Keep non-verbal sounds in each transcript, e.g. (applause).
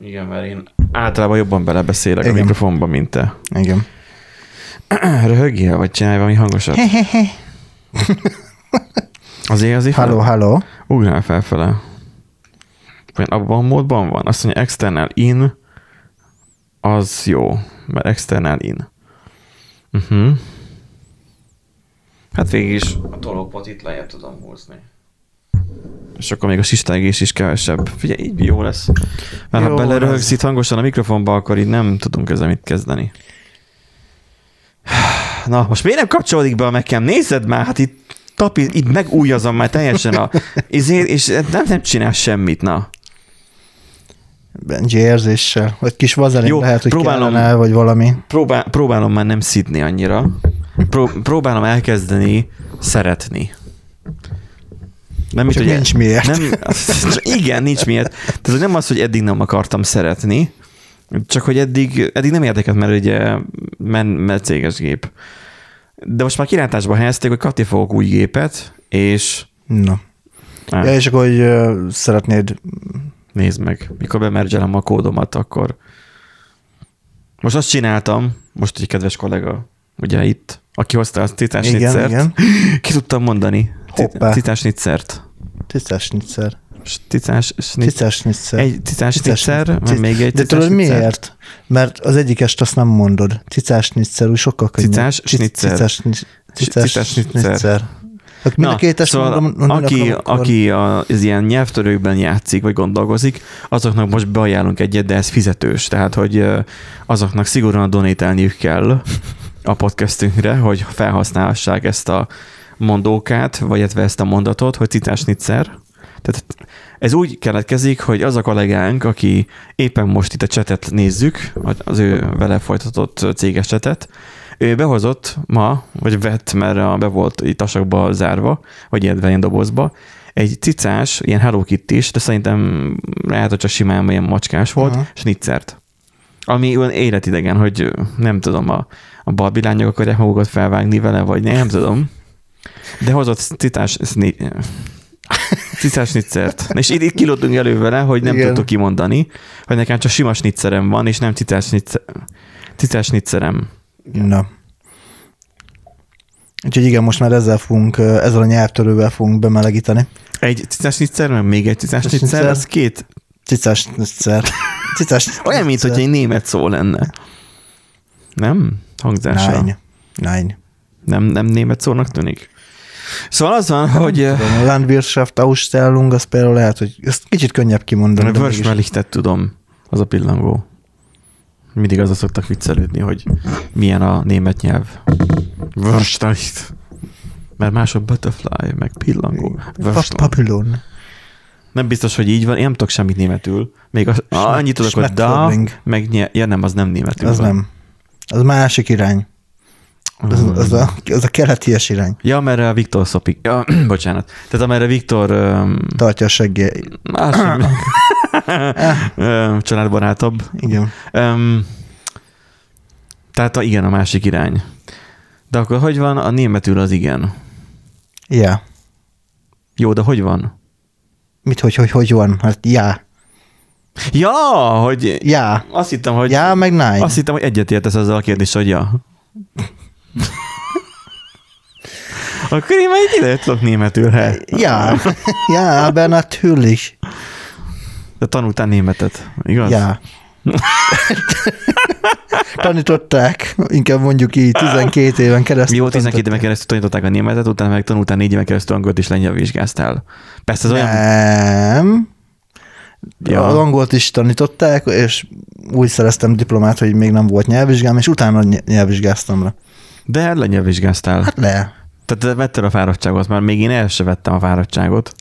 Igen, mert én általában jobban belebeszélek Igen. a mikrofonba, mint te. Igen. (clears throat) Röhögjél, vagy csinálj valami hangosat? (laughs) Azért azért Halló, halló. Ugrál felfele. Vagy abban a módban van. Azt mondja, external in, az jó, mert external in. Uh-huh. Hát végig is a tolópot itt lejjebb tudom húzni. És akkor még a sistegés is kevesebb. Figyelj, így jó lesz. Mert Jó ha beleröhögsz itt hangosan a mikrofonba, akkor így nem tudunk ezzel mit kezdeni. (sighs) Na, most miért nem kapcsolódik be a nekem? Nézed már, hát itt tapi, itt megújazom már teljesen a... (laughs) Izé, és nem, nem csinál semmit, na. Benji érzéssel. Vagy kis vazelin Jó, lehet, hogy próbálom. kellene, vagy valami. Próbál, próbálom már nem szidni annyira. Pró, próbálom elkezdeni szeretni. Nem, mint, hogy- nincs miért. Nem, igen, nincs miért. Tehát nem az, hogy eddig nem akartam szeretni, csak hogy eddig, eddig nem érdekelt, mert ugye men, mert céges gép. De most már kilátásba helyezték, hogy kapni fogok új gépet, és Na. Ja, és akkor, hogy ö, szeretnéd... nézd meg, mikor bemergelem a kódomat, akkor most azt csináltam, most egy kedves kollega, ugye itt, aki hozta a titás Igen, igen. ki tudtam mondani Hoppá. titás nitzert. Tisztás snitzer. Titás snitzer. Egy titás Cicás snitzer, még egy De tudod miért? Mert az egyikest azt nem mondod. Cicás snitzer, úgy sokkal könnyebb. Cicás Cic- snitzer. Cicás sni- Cicás Cicás snitzer. snitzer. Akkor mind a két est szóval mondom, aki, aki az ilyen nyelvtörőkben játszik, vagy gondolkozik, azoknak most beajánlunk egyet, de ez fizetős. Tehát, hogy azoknak szigorúan donételniük kell a podcastünkre, hogy felhasználhassák ezt a mondókát, vagy illetve ezt a mondatot, hogy citás nitszer. Tehát ez úgy keletkezik, hogy az a kollégánk, aki éppen most itt a csetet nézzük, az ő vele folytatott céges csetet, ő behozott ma, vagy vett, mert a- be volt itt tasakba zárva, vagy ilyen, ilyen dobozba, egy cicás, ilyen Hello kitty is, de szerintem lehet, hogy csak simán ilyen macskás volt, uh-huh. snitzert. Ami olyan életidegen, hogy nem tudom, a, a barbilányok akarják magukat felvágni vele, vagy nem tudom. De hozott citás, cicás snitzert. És itt, itt kilódtunk elő vele, hogy nem Igen. tudtuk kimondani, hogy nekem csak sima snitzerem van, és nem cicás, snitzer, cicás snitzerem. Na. Úgyhogy igen, most már ezzel fogunk, ö, ezzel a nyelvtörővel fogunk bemelegíteni. Egy cicás snitzer, meg még egy cicás snitzer. az két. Cicás snitzer. (laughs) Cicás Olyan, mint hogy egy német szó lenne. Nem? Hangzása. Nine. Nine. Nem, nem német szónak tűnik. Szóval az van, hogy eh, Tudom, a Landwirtschaft Ausstellung, az például lehet, hogy ezt kicsit könnyebb kimondani. a Wörschmelichtet tudom, az a pillangó. Mindig azra szoktak viccelődni, hogy milyen a német nyelv. Wörschmelicht. Mert mások butterfly, meg pillangó. Wörschl- Papillon. Nem biztos, hogy így van, én nem tudok semmit németül. Még a, annyit tudok, hogy da, meg nye, ja nem, az nem németül Az van. nem. Az másik irány. Az, az, a, az a keleties irány. Ja, amerre a Viktor szopik. Ja, (clears throat) bocsánat. Tehát amerre Viktor um, Tartja a seggé. más sem, (laughs) (laughs) Öm, családbarátabb. Igen. Um, tehát a, igen, a másik irány. De akkor hogy van? A németül az igen. Ja. Jó, de hogy van? Mit, hogy, hogy, hogy van? Hát já. Ja, hogy Já. azt hittem, hogy Já, meg nine. azt hittem, hogy egyetértesz ezzel a kérdéssel, hogy ja. (laughs) Akkor én már egy ide tudok németül, he. Ja. Ja, aber natürlich. De tanultál németet, igaz? Ja. (laughs) Tanították, inkább mondjuk így 12 éven keresztül. Jó, 12 éven keresztül tanították a németet, utána meg tanultál 4 éven keresztül angolt és lengyel vizsgáztál. Persze ez olyan... Nem. Ja. Az angolt is tanították, és úgy szereztem diplomát, hogy még nem volt nyelvvizsgám, és utána ny- nyelvvizsgáztam le. De lengyel vizsgáztál. Hát le. Tehát te vetted a fáradtságot, mert még én el sem vettem a fáradtságot.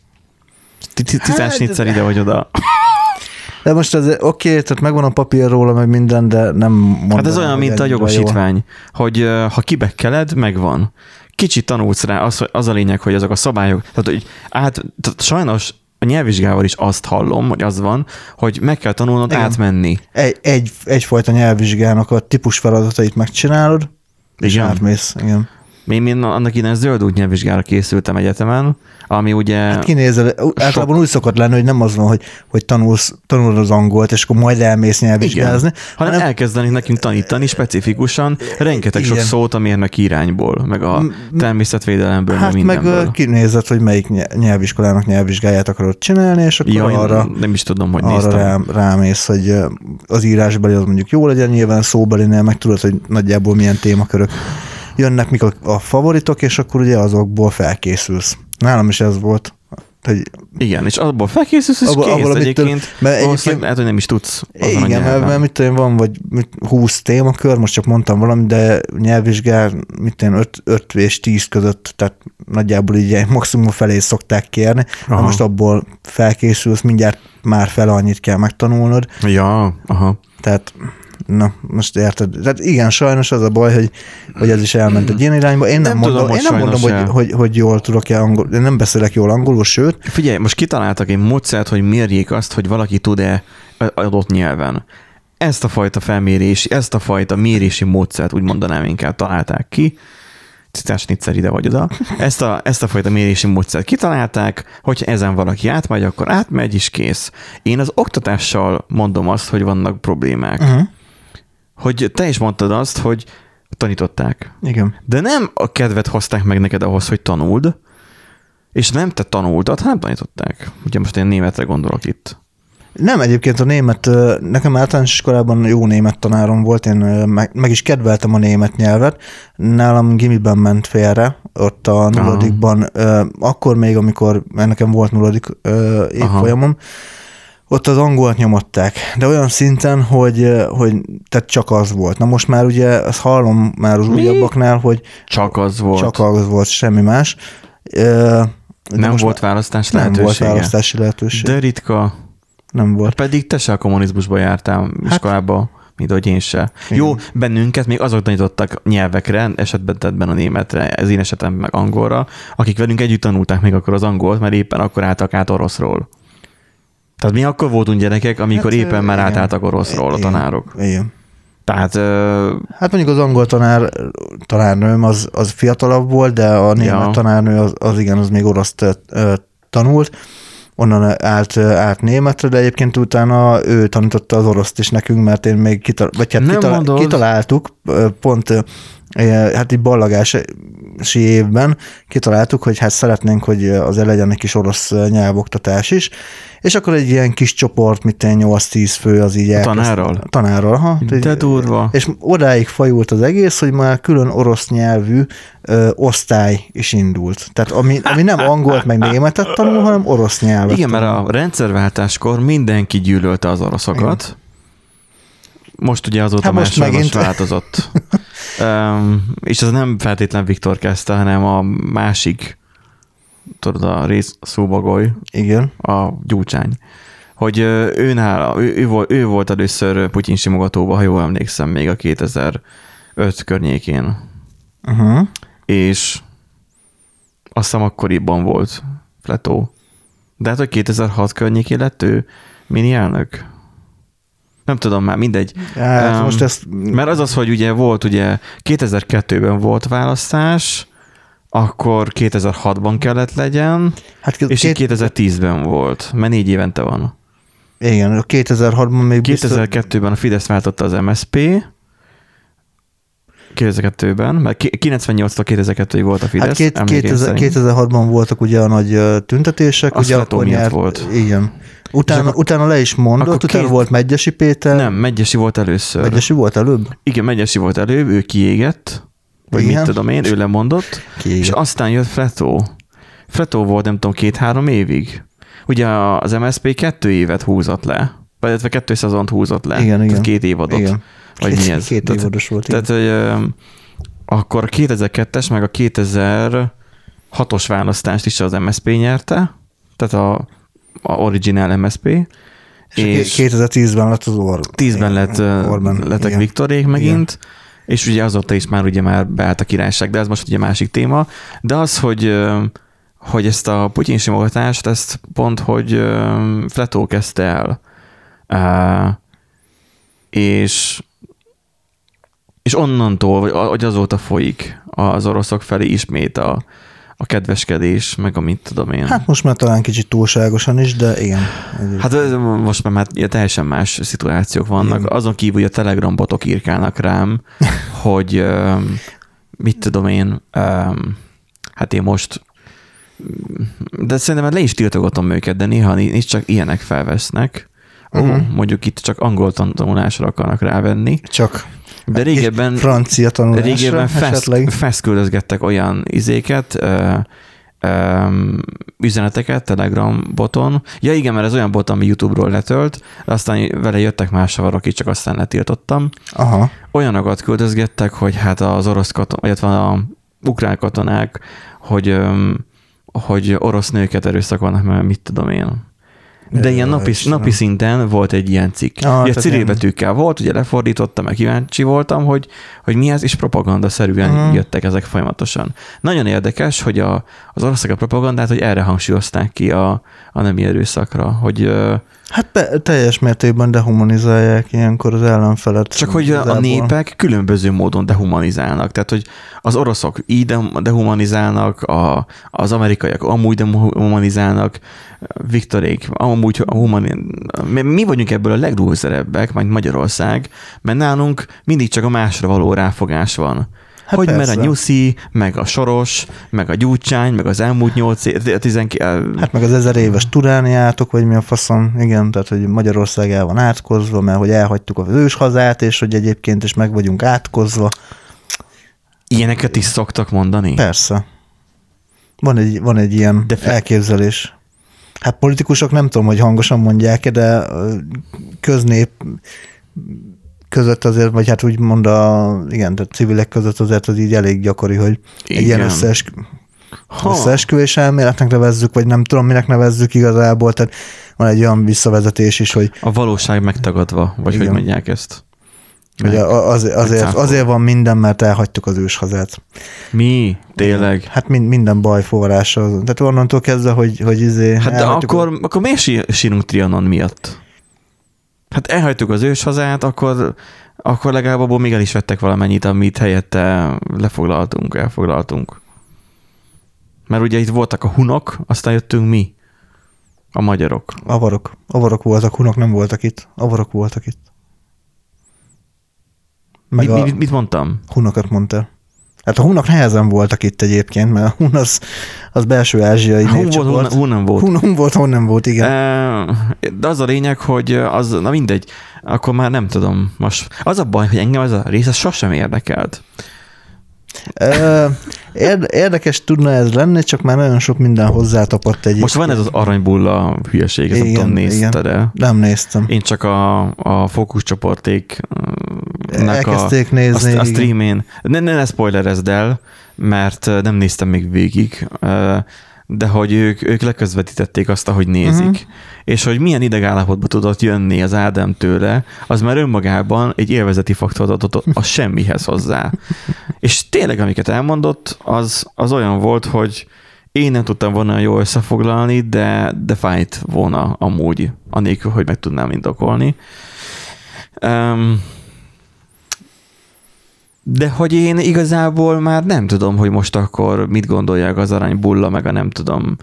Titás Hát, snitzer ide vagy oda. De most ez oké, okay, tehát megvan a papír róla, meg minden, de nem mondom. Hát ez olyan, mint a ennyire jó. jogosítvány, hogy ha kibekkeled, megvan. Kicsit tanulsz rá, az, az a lényeg, hogy azok a szabályok, tehát, hogy át, tehát sajnos a nyelvvizsgával is azt hallom, hogy az van, hogy meg kell tanulnod Igen. átmenni. Egy, egy, egyfajta nyelvvizsgának a típus feladatait megcsinálod, és Igen. átmész. Igen. Én, én annak idején zöld út nyelvvizsgára készültem egyetemen, ami ugye... Hát kinézel, általában úgy szokott lenni, hogy nem az van, hogy, hogy tanulsz, tanulod az angolt, és akkor majd elmész nyelvvizsgázni. Igen, hanem, hanem elkezdeni nekünk tanítani specifikusan rengeteg igen. sok szót a mérnök irányból, meg a természetvédelemből, hát meg mindenből. meg kinézed, hogy melyik nyelviskolának nyelvvizsgáját akarod csinálni, és akkor ja, arra, nem is tudom, hogy arra néztem. Rá, rámész, hogy az írásbeli az mondjuk jó legyen, nyilván szóbelinél meg tudod, hogy nagyjából milyen témakörök jönnek mik a, a favoritok, és akkor ugye azokból felkészülsz. Nálam is ez volt. Hogy igen, és abból felkészülsz, és abból, kész abból, egyébként, mert egyébként lehet, hogy nem is tudsz azon Igen, mert, mert mit tudom, van vagy 20 témakör, most csak mondtam valami, de nyelvvizsgál, mit tudom, 5, 5 és 10 között, tehát nagyjából így maximum felé szokták kérni, aha. most abból felkészülsz, mindjárt már fel annyit kell megtanulnod. Ja, aha. Tehát Na, most érted. Tehát igen, sajnos az a baj, hogy, hogy ez is elment egy ilyen irányba. Én nem, nem mondom, tudom, én nem mondom hogy, hogy, hogy, jól tudok-e angol, én nem beszélek jól angolul, sőt. Figyelj, most kitaláltak egy módszert, hogy mérjék azt, hogy valaki tud-e adott nyelven. Ezt a fajta felmérés, ezt a fajta mérési módszert, úgy mondanám inkább, találták ki citásnitszer ide vagy oda. Ezt a, ezt a fajta mérési módszert kitalálták, hogyha ezen valaki átmegy, akkor átmegy is kész. Én az oktatással mondom azt, hogy vannak problémák. Uh-huh hogy te is mondtad azt, hogy tanították. Igen. De nem a kedvet hozták meg neked ahhoz, hogy tanuld, és nem te tanultad, hanem tanították. Ugye most én németre gondolok itt. Nem, egyébként a német, nekem általános iskolában jó német tanárom volt, én meg, meg is kedveltem a német nyelvet. Nálam gimiben ment félre, ott a nulladikban, akkor még, amikor nekem volt nulladik évfolyamom, ott az angolt nyomották, de olyan szinten, hogy, hogy tehát csak az volt. Na most már ugye, azt hallom már az Mi? újabbaknál, hogy csak az volt. Csak az volt, semmi más. De nem volt választás lehetősége? Nem volt választási lehetőség. De ritka. Nem volt. Pedig te se a kommunizmusba jártál hát, iskolába, mint ahogy én se. Igen. Jó, bennünket még azok tanítottak nyelvekre, esetben a németre, ez én esetem meg angolra, akik velünk együtt tanulták még akkor az angolt, mert éppen akkor álltak át oroszról. Tehát mi akkor voltunk gyerekek, amikor hát, éppen már átálltak oroszról a tanárok. Igen. Tehát... Hát mondjuk az angol tanár, tanárnőm az, az fiatalabb volt, de a német ja. tanárnő az, az igen, az még orosz tanult, onnan állt, állt németre, de egyébként utána ő tanította az oroszt is nekünk, mert én még kital, vagy hát kital, kitaláltuk, pont hát egy ballagási évben kitaláltuk, hogy hát szeretnénk, hogy az legyen egy kis orosz nyelvoktatás is, és akkor egy ilyen kis csoport, mint 8-10 fő az így elkezd. Tanárral? Tanárral, ha. De durva. És odáig fajult az egész, hogy már külön orosz nyelvű ö, osztály is indult. Tehát ami, ami nem angolt meg németet tanul, hanem orosz nyelvet Igen, tanul. mert a rendszerváltáskor mindenki gyűlölte az oroszokat. Igen. Most ugye azóta hát most már megint. változott. (laughs) um, és ez nem feltétlen Viktor kezdte, hanem a másik tudod, a rész szóbagoly. Igen. A gyúcsány. Hogy ő, nála, ő, ő, volt, ő volt először Putyin simogatóba, ha jól emlékszem, még a 2005 környékén. Uh-huh. És azt hiszem akkoriban volt Fletó. De hát, hogy 2006 környékén lett ő mini elnök? Nem tudom már, mindegy. Hát, um, most ezt... Mert az az, hogy ugye volt, ugye 2002-ben volt választás, akkor 2006-ban kellett legyen, hát két... és két... 2010-ben volt, mert négy évente van. Igen, 2006-ban még 2002-ben a Fidesz váltotta az MSP, 2002-ben, mert 98-tól 2002-ig volt a Fidesz. Hát két, 2000, 2006-ban voltak ugye a nagy tüntetések. Az ugye akkor nyert, volt. Igen. Utána, utána le is mondott, utána két... volt Megyesi Péter. Nem, Megyesi volt először. Megyesi volt előbb? Igen, Megyesi volt előbb, ő kiégett, vagy Igen. mit tudom én, ő lemondott, Kiégett. és aztán jött Fretó. Fretó volt nem tudom két-három évig. Ugye az MSP kettő évet húzott le, vagy illetve kettő szezont húzott le. Igen, igen. két évadot. Igen. Vagy két, mi ez? Két évados volt. Tehát, hogy akkor a 2002-es, meg a 2006-os választást is az MSP nyerte, tehát a, a original MSP. És, és 2010-ben lett az Orbán. 10-ben lett, Orbán, lettek igen. Viktorék megint, igen és ugye azóta is már ugye már beállt a királyság, de ez most ugye másik téma. De az, hogy hogy ezt a Putyin simogatást, ezt pont, hogy Fletó kezdte el. És és onnantól, vagy azóta folyik az oroszok felé ismét a, a kedveskedés, meg a mit tudom én. Hát most már talán kicsit túlságosan is, de igen. Hát most már, már teljesen más szituációk vannak. Igen. Azon kívül, hogy a Telegram botok írkálnak rám, (laughs) hogy mit tudom én, hát én most de szerintem le is tiltogatom őket, de néha nincs csak ilyenek felvesznek. Uh-huh. Ó, mondjuk itt csak angol tanulásra akarnak rávenni. Csak. De régebben, francia tanulásra régebben fest, festküldözgettek olyan izéket, ö, ö, üzeneteket Telegram boton. Ja igen, mert ez olyan bot, ami YouTube-ról letölt, aztán vele jöttek más savarok, így csak aztán letiltottam. Aha. Olyanokat küldözgettek, hogy hát az orosz katonák, illetve a ukrán katonák, hogy hogy orosz nőket erőszakolnak, mert mit tudom én. De ilyen napi, napi szinten volt egy ilyen cikk. Ah, ugye cirilbetűkkel volt, ugye lefordítottam, meg kíváncsi voltam, hogy, hogy mi ez, és propagandaszerűen uh-huh. jöttek ezek folyamatosan. Nagyon érdekes, hogy a, az oroszok a propagandát, hogy erre hangsúlyozták ki a, a nemi erőszakra, hogy Hát be, teljes mértékben dehumanizálják ilyenkor az ellenfelet. Csak hogy igazából. a népek különböző módon dehumanizálnak. Tehát, hogy az oroszok így dehumanizálnak, a, az amerikaiak amúgy dehumanizálnak, Viktorék amúgy humani... Mi vagyunk ebből a legrúzerebbek, majd Magyarország, mert nálunk mindig csak a másra való ráfogás van. Hát hogy persze. mert a Nyuszi, meg a Soros, meg a Gyúcsány, meg az elmúlt 8 12... Hát meg az ezer éves turániátok, vagy mi a faszom, igen, tehát hogy Magyarország el van átkozva, mert hogy elhagytuk az ős hazát, és hogy egyébként is meg vagyunk átkozva. Ilyeneket is szoktak mondani? Persze. Van egy, van egy ilyen De fe... elképzelés. Hát politikusok nem tudom, hogy hangosan mondják de köznép között azért, vagy hát úgy mond a, igen, tehát civilek között azért az így elég gyakori, hogy igen. egy ilyen összeesk, összeesküvés elméletnek nevezzük, vagy nem tudom, minek nevezzük igazából, tehát van egy olyan visszavezetés is, hogy... A valóság megtagadva, vagy igen. hogy mondják ezt? Meg, az, azért, azért van minden, mert elhagytuk az őshazát. Mi? Tényleg? Hát mind, minden baj forrása. Tehát onnantól kezdve, hogy, hogy izé... Hát de akkor, a... akkor miért sírunk Trianon miatt? Hát elhagytuk az őshazát, akkor, akkor legalább abból még el is vettek valamennyit, amit helyette lefoglaltunk, elfoglaltunk. Mert ugye itt voltak a hunok, aztán jöttünk mi, a magyarok. Avarok. Avarok voltak, hunok nem voltak itt. Avarok voltak itt. Meg mit, mit, mit mondtam? Hunokat mondtál. Hát a hunnak nehezen voltak itt egyébként, mert a hun az, az belső ázsiai hun volt. Hun, hun nem volt. Hun, hun volt, hun nem volt, igen. De az a lényeg, hogy az, na mindegy, akkor már nem tudom. Most az a baj, hogy engem ez a rész az sosem érdekelt. Érdekes tudna ez lenni, csak már nagyon sok minden hozzátapadt egy. Most van ez az aranybulla hülyeség, ezt igen, nem nézted el. Nem néztem. Én csak a, a fókuszcsoporték Elkezdték a, nézni. A, a streamén. Ne, ne, ne spoilerezd el, mert nem néztem még végig, de hogy ők, ők leközvetítették azt, ahogy nézik. Uh-huh. És hogy milyen idegállapotba tudott jönni az Ádám tőle, az már önmagában egy élvezeti faktort adott a semmihez hozzá. (laughs) És tényleg, amiket elmondott, az, az olyan volt, hogy én nem tudtam volna jól összefoglalni, de, de fájt volna amúgy, anélkül, hogy meg tudnám indokolni. Um, de hogy én igazából már nem tudom, hogy most akkor mit gondolják az aranybulla, meg a nem tudom,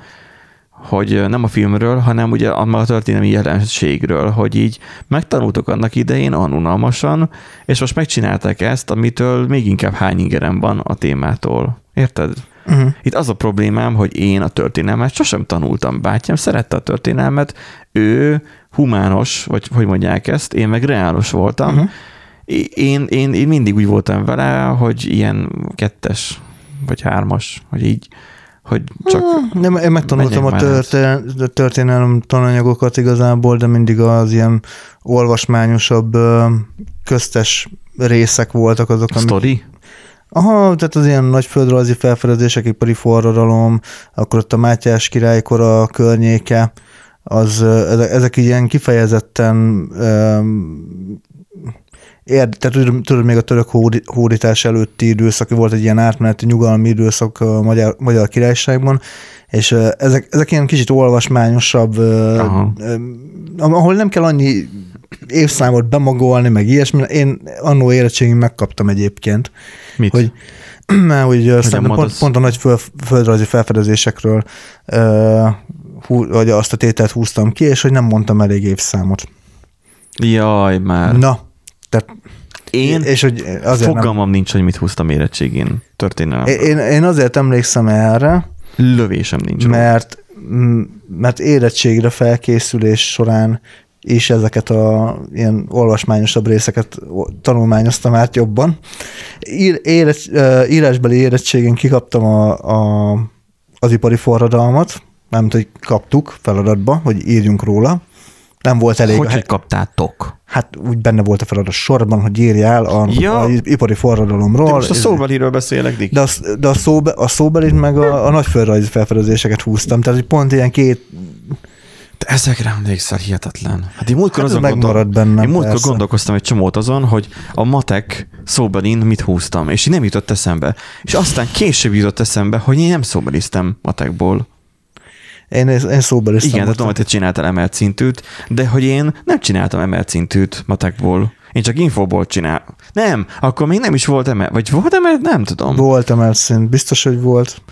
hogy nem a filmről, hanem ugye a történelmi jelenségről, hogy így megtanultok annak idején unalmasan, és most megcsinálták ezt, amitől még inkább hány ingerem van a témától. Érted? Uh-huh. Itt az a problémám, hogy én a történelmet sosem tanultam. Bátyám szerette a történelmet, ő humános, vagy hogy mondják ezt, én meg reálos voltam, uh-huh én, én, én mindig úgy voltam vele, hogy ilyen kettes, vagy hármas, hogy így, hogy csak... Nem, én megtanultam a történelem, történelem tananyagokat igazából, de mindig az ilyen olvasmányosabb köztes részek voltak azok, amik... Story? Aha, tehát az ilyen nagy földrajzi felfedezések, ipari forradalom, akkor ott a Mátyás királykora környéke, az, ezek, ezek ilyen kifejezetten Érd, tehát tudod, még a török hódítás előtti időszak, volt egy ilyen átmeneti nyugalmi időszak a Magyar, Magyar Királyságban, és ezek, ezek ilyen kicsit olvasmányosabb, Aha. ahol nem kell annyi évszámot bemagolni, meg ilyesmi. Én annó érettségén megkaptam egyébként, Mit? hogy (clears throat) mert úgy pont, pont a nagy föl, földrajzi felfedezésekről hú, vagy azt a tételt húztam ki, és hogy nem mondtam elég évszámot. Jaj, már. Na, tehát én és hogy azért fogalmam nem... nincs, hogy mit húztam érettségén történelem. Én, én azért emlékszem erre, Lövésem nincs. Mert, mert érettségre felkészülés során és ezeket a ilyen olvasmányosabb részeket tanulmányoztam át jobban. Ír, éret, írásbeli érettségén kikaptam a, a, az ipari forradalmat, nem hogy kaptuk feladatba, hogy írjunk róla. Nem volt elég. Hogy, a, hogy kaptátok? Hát úgy benne volt a feladat sorban, hogy írjál a, ja. a ipari forradalomról. De most a szóbeliről beszélek, Dik. De a, de a, szóbe, a szóbelit meg a, a nagyföldrajzi felfedezéseket húztam, tehát hogy pont ilyen két de ezekre emlékszel hihetetlen. Hát én múltkor, hát azon gondol... bennem, én múltkor gondolkoztam egy csomót azon, hogy a matek szóbelin mit húztam, és így nem jutott eszembe. És aztán később jutott eszembe, hogy én nem szóbeliztem matekból. Én, én szóbeliztem. Igen, tudom, hogy te csináltál emelt szintűt, de hogy én nem csináltam emelt szintűt matekból. Én csak infóból csinál. Nem, akkor még nem is volt emelt. Vagy volt emelt? Nem tudom. Volt emelt szint, biztos, hogy volt.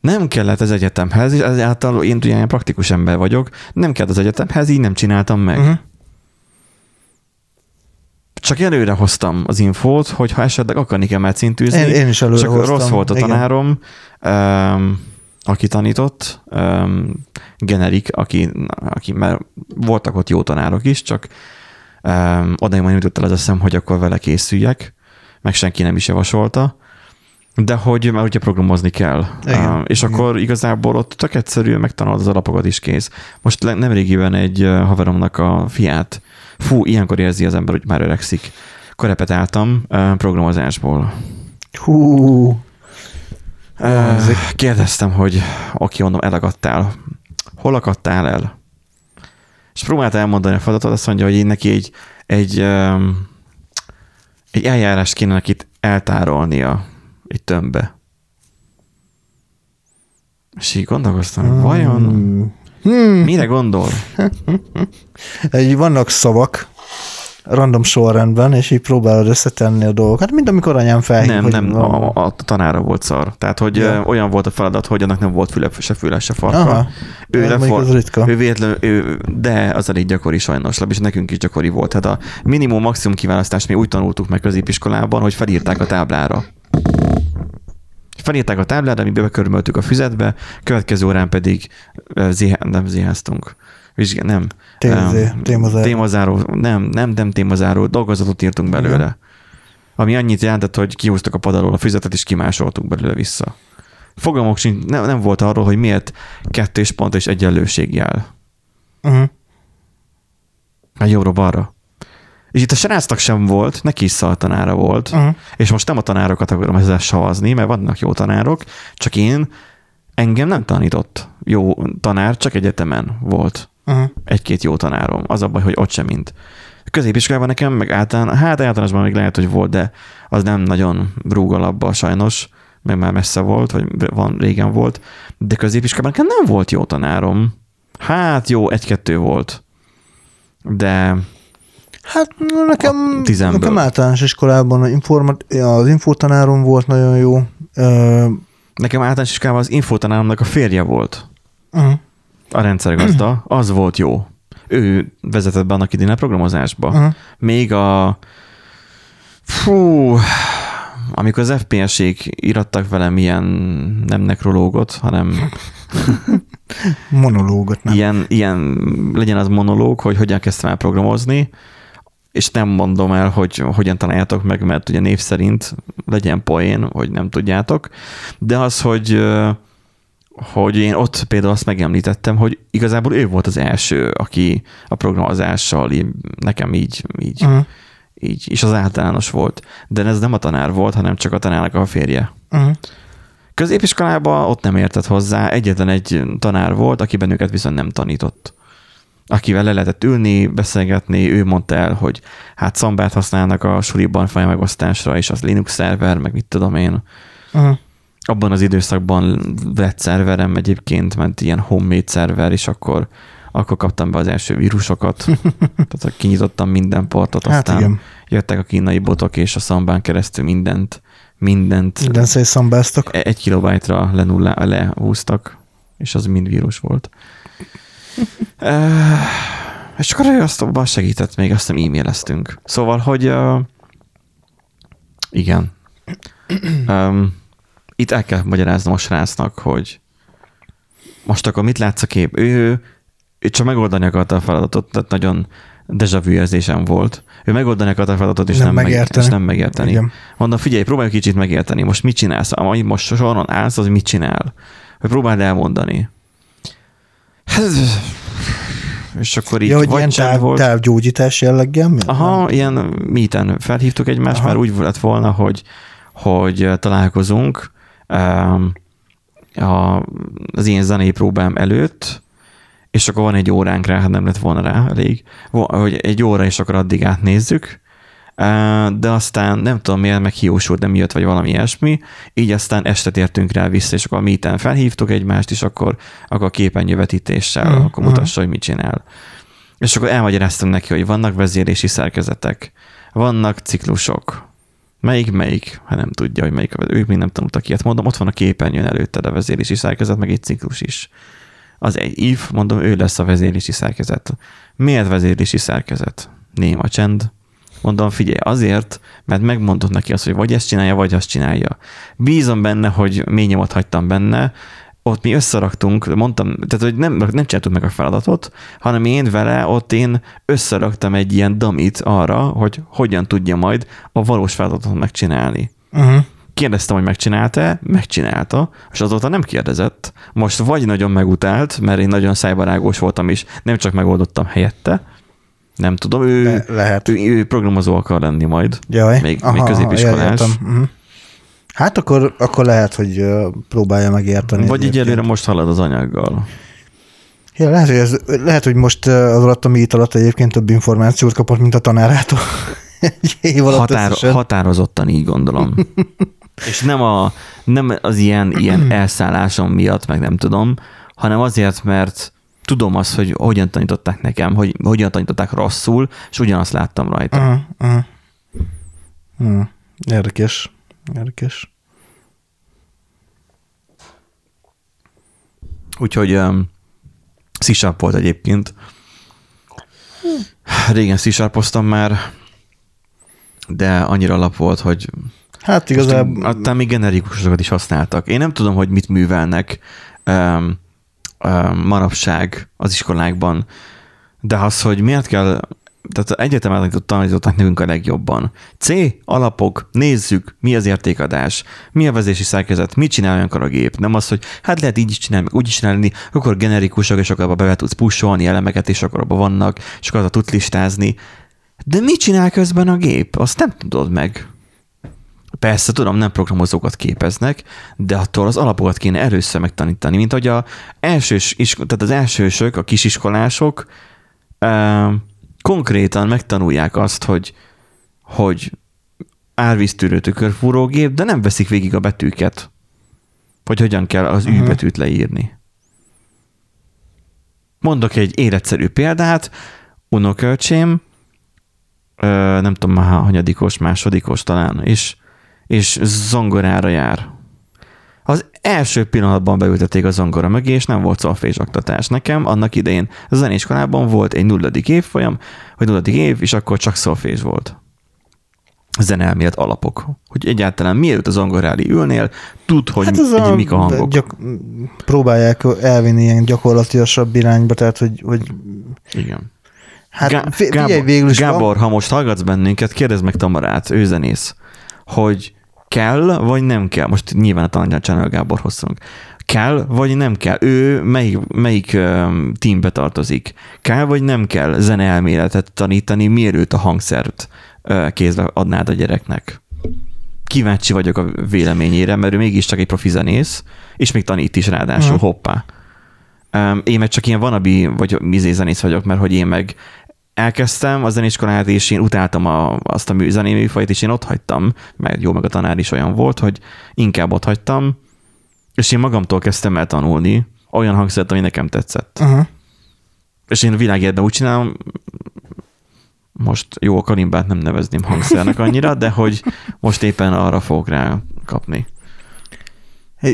Nem kellett az egyetemhez, és ezáltal én ugye praktikus ember vagyok, nem kellett az egyetemhez, így nem csináltam meg. Uh-huh. Csak előre hoztam az infót, hogy ha esetleg akarni emelt szintűzni, én, én is előre csak hoztam. rossz volt a tanárom, um, aki tanított, um, generik, aki, aki, mert voltak ott jó tanárok is, csak um, oda majd jutott el az eszem, hogy akkor vele készüljek, meg senki nem is javasolta, de hogy már ugye programozni kell. Igen, uh, és igen. akkor igazából ott tök egyszerű, megtanulod az alapokat is kész. Most nem régiben egy haveromnak a fiát, fú, ilyenkor érzi az ember, hogy már öregszik. Korepetáltam uh, programozásból. Hú. Uh, kérdeztem, hogy oké, mondom, elagadtál. Hol akadtál el? És próbálta elmondani a feladatot, azt mondja, hogy én neki egy, egy, um, egy eljárást kéne neki eltárolnia egy tömbbe. És így gondolkoztam, hmm. vajon hmm. mire gondol? (laughs) Egy vannak szavak, random sorrendben, és így próbálod összetenni a dolgokat, mint amikor anyám felhív. Nem, nem, a, a, tanára volt szar. Tehát, hogy ja. olyan volt a feladat, hogy annak nem volt füle, se füle, se farka. Aha. Ő, ja, lefor, az ritka. ő véletlen, ő, de az elég gyakori sajnos, és nekünk is gyakori volt. Hát a minimum, maximum kiválasztást mi úgy tanultuk meg középiskolában, hogy felírták a táblára. Felírták a táblára, mi bekörmöltük a füzetbe, következő órán pedig zéh, nem zéháztunk. Vizsgál, nem. témazáró. témazáró. Nem, nem, nem témazáró, dolgozatot írtunk belőle. Igen. Ami annyit jelentett, hogy kihúztak a padalól a füzetet, és kimásoltuk belőle vissza. Fogalmok sincs, nem, nem volt arról, hogy miért kettős pont és egyenlőség jel. Uh-huh. A jobbra-balra. És itt a srácnak sem volt, neki is tanára volt, uh-huh. és most nem a tanárokat akarom ezzel savazni, mert vannak jó tanárok, csak én, engem nem tanított jó tanár, csak egyetemen volt uh-huh. egy-két jó tanárom. Az a baj, hogy ott sem mint. Középiskolában nekem, meg általán, hát általánosban még lehet, hogy volt, de az nem nagyon rúgalabba sajnos, meg már messze volt, vagy van, régen volt, de középiskolában nekem nem volt jó tanárom. Hát jó, egy-kettő volt. De Hát nekem, nekem általános iskolában az infotanárom volt nagyon jó. Nekem általános iskolában az infotanáromnak a férje volt. Uh-huh. A rendszergazda, az volt jó. Ő vezetett be annak idén a programozásba. Uh-huh. Még a fú, amikor az FPS-ék irattak velem ilyen nem nekrológot, hanem (laughs) monológot, nem? Ilyen, ilyen, legyen az monológ, hogy hogyan kezdtem el programozni, és nem mondom el, hogy hogyan találjátok meg, mert ugye név szerint legyen poén, hogy nem tudjátok, de az, hogy hogy én ott például azt megemlítettem, hogy igazából ő volt az első, aki a programozással nekem így, így, uh-huh. így, és az általános volt. De ez nem a tanár volt, hanem csak a tanárnak a férje. Uh-huh. Középiskolában ott nem értett hozzá, egyetlen egy tanár volt, aki bennünket viszont nem tanított akivel le lehetett ülni, beszélgetni, ő mondta el, hogy hát szambát használnak a suliban megosztásra, és az Linux szerver, meg mit tudom én. Uh-huh. Abban az időszakban lett szerverem egyébként, ment ilyen homemade szerver, és akkor, akkor kaptam be az első vírusokat. (laughs) Tehát kinyitottam minden portot, hát aztán igen. jöttek a kínai botok, és a szambán keresztül mindent mindent Minden szétszambáztak. egy kilobájtra lenullá, lehúztak, és az mind vírus volt. (laughs) uh, és akkor ő azt abban segített, még azt nem e-maileztünk. Szóval, hogy uh, igen. Um, itt el kell magyaráznom a srácnak, hogy most akkor mit látsz a kép? Ő, ő csak megoldani akarta a feladatot, tehát nagyon deja vu érzésem volt. Ő megoldani akarta a feladatot, és nem, nem, megérteni. Meg, és nem megérteni. Igen. Mondom, figyelj, próbálj kicsit megérteni, most mit csinálsz? Amit most soron állsz, az mit csinál? Hogy próbáld elmondani. Hát, és akkor így ja, hogy ilyen táv, volt. távgyógyítás jelleggel? Aha, nem? ilyen míten felhívtuk egymást, Aha. mert úgy lett volna, hogy, hogy találkozunk a, az én zenei próbám előtt, és akkor van egy óránk rá, hát nem lett volna rá elég, hogy egy óra, és akkor addig átnézzük, de aztán nem tudom miért, meg hiúsult, nem jött, vagy valami ilyesmi, így aztán este tértünk rá vissza, és akkor a meeten felhívtuk egymást, és akkor, akkor képernyővetítéssel, uh, akkor mutassa, uh. hogy mit csinál. És akkor elmagyaráztam neki, hogy vannak vezérési szerkezetek, vannak ciklusok, Melyik, melyik? Hát nem tudja, hogy melyik. Ők még nem tanultak ilyet. Mondom, ott van a képernyőn előtted a vezérési szerkezet, meg egy ciklus is. Az egy if, mondom, ő lesz a vezérési szerkezet. Miért vezérési szerkezet? Néma csend. Mondom, figyelj, azért, mert megmondott neki azt, hogy vagy ezt csinálja, vagy azt csinálja. Bízom benne, hogy mély nyomot hagytam benne, ott mi összeraktunk, mondtam, tehát hogy nem, nem csináltuk meg a feladatot, hanem én vele ott én összeraktam egy ilyen damit arra, hogy hogyan tudja majd a valós feladatot megcsinálni. Uh-huh. Kérdeztem, hogy megcsinálta megcsinálta, és azóta nem kérdezett. Most vagy nagyon megutált, mert én nagyon szájbarágos voltam, és nem csak megoldottam helyette, nem tudom, ő, Le, lehet. ő, ő programozó akar lenni majd. Jaj. Még, Aha, még középiskolás. Uh-huh. Hát akkor, akkor lehet, hogy próbálja megérteni. Vagy így előre most halad az anyaggal. Ja, lehet, hogy ez, lehet, hogy most az alatt a mit alatt egyébként több információt kapott, mint a tanárától. (laughs) Egy év alatt Határ, határozottan így gondolom. (laughs) És nem, a, nem az ilyen, ilyen (clears throat) elszállásom miatt, meg nem tudom, hanem azért, mert tudom azt, hogy hogyan tanították nekem, hogy hogyan tanították rosszul, és ugyanazt láttam rajta. Uh-huh, uh-huh. Uh-huh. Érdekes. Érdekes. Úgyhogy um, c volt egyébként. Régen c már, de annyira alap volt, hogy Hát igazából... Aztán még generikusokat is használtak. Én nem tudom, hogy mit művelnek um, um, manapság az iskolákban, de az, hogy miért kell tehát egyetemen tanították nekünk a legjobban. C, alapok, nézzük, mi az értékadás, mi a vezési szerkezet, mit csinál olyankor a gép. Nem az, hogy hát lehet így is csinálni, úgy is csinálni, akkor generikusak, és akkor abba be tudsz pusolni elemeket, és akkor abban vannak, és akkor tudsz listázni. De mit csinál közben a gép? Azt nem tudod meg. Persze, tudom, nem programozókat képeznek, de attól az alapokat kéne először megtanítani, mint hogy a elsős, tehát az elsősök, a kisiskolások, konkrétan megtanulják azt, hogy, hogy árvíztűrő tükörfúrógép, de nem veszik végig a betűket, hogy hogyan kell az uh-huh. betűt leírni. Mondok egy életszerű példát, unokölcsém, nem tudom már hanyadikos, másodikos talán, és, és zongorára jár. Az első pillanatban beültették a zongora mögé, és nem volt szolfézsoktatás. Nekem annak idején a zenéskolában volt egy nulladik évfolyam, vagy nulladik év, és akkor csak szolfézs volt zeneelmélet alapok. Hogy egyáltalán mielőtt az zongoráli ülnél, tud, hogy, hát hogy a, mik a hangok. Gyak, próbálják elvinni ilyen gyakorlatilasabb irányba, tehát hogy, hogy igen. Hát Gá- Gábor, végül is Gábor van. ha most hallgatsz bennünket, kérdezd meg Tamarát, ő zenész, hogy kell, vagy nem kell? Most nyilván a Tananyán Channel Gábor hosszunk. Kell, vagy nem kell? Ő melyik, melyik um, teambe tartozik? Kell, vagy nem kell zeneelméletet tanítani, mielőtt a hangszert uh, kézbe adnád a gyereknek? Kíváncsi vagyok a véleményére, mert ő mégiscsak egy profi zenész, és még tanít is ráadásul, uh-huh. hoppá. Um, én meg csak ilyen vanabi, vagy mizé zenész vagyok, mert hogy én meg elkezdtem a zeniskolát, és én utáltam a, azt a zenei műfajt, és én ott hagytam, mert jó, meg a tanár is olyan volt, hogy inkább ott hagytam, és én magamtól kezdtem el tanulni olyan hangszert, ami nekem tetszett. Uh-huh. És én világérben úgy csinálom, most jó, a kalimbát nem nevezném hangszernek annyira, de hogy most éppen arra fogok rá kapni.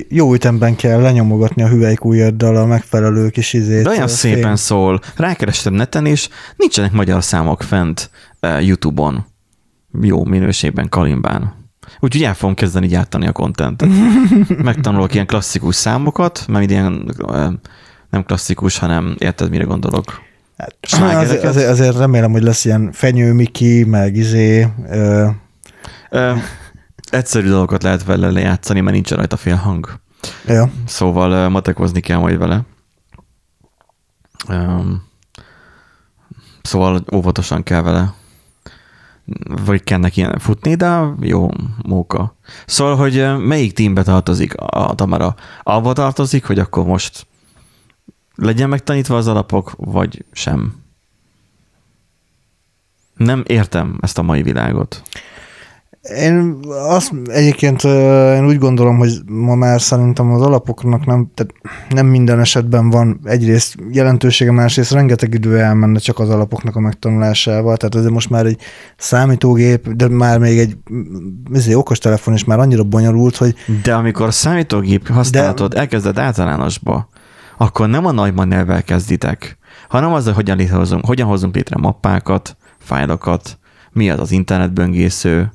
Jó ütemben kell lenyomogatni a hüvelykújaddal a megfelelő kis izét. De olyan szépen fém. szól. Rákerestem neten, és nincsenek magyar számok fent uh, YouTube-on. Jó minőségben, kalimbán. Úgyhogy el fogom kezdeni gyártani a kontentet. (laughs) Megtanulok ilyen klasszikus számokat, mert ilyen uh, nem klasszikus, hanem érted, mire gondolok. Hát, azért, azért, azért remélem, hogy lesz ilyen fenyő Miki, meg izé. Ö... Ö, egyszerű dolgokat lehet vele lejátszani, mert nincs rajta fél hang. Ja. Szóval matekozni kell majd vele. Um, szóval óvatosan kell vele vagy kell neki futni, de jó móka. Szóval, hogy melyik teambe tartozik a Tamara? Abba tartozik, hogy akkor most legyen megtanítva az alapok, vagy sem? Nem értem ezt a mai világot. Én azt egyébként én úgy gondolom, hogy ma már szerintem az alapoknak nem, tehát nem minden esetben van egyrészt jelentősége, másrészt rengeteg idő elmenne csak az alapoknak a megtanulásával, tehát ez most már egy számítógép, de már még egy ezért, okostelefon is már annyira bonyolult, hogy... De amikor számítógép használatod de... elkezded általánosba, akkor nem a nagy nyelvvel kezditek, hanem az, hogy hogyan, létrehozunk, hogyan hozunk létre mappákat, fájlokat, mi az az internetböngésző,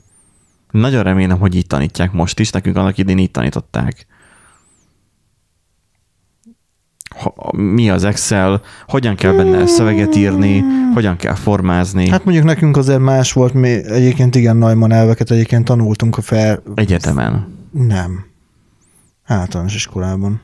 nagyon remélem, hogy így tanítják most is, nekünk annak idén így tanították. Mi az Excel, hogyan kell benne szöveget írni, hogyan kell formázni. Hát mondjuk nekünk azért más volt, mi egyébként igen Neumann elveket egyébként tanultunk a fel... Egyetemen? Nem. Általános iskolában.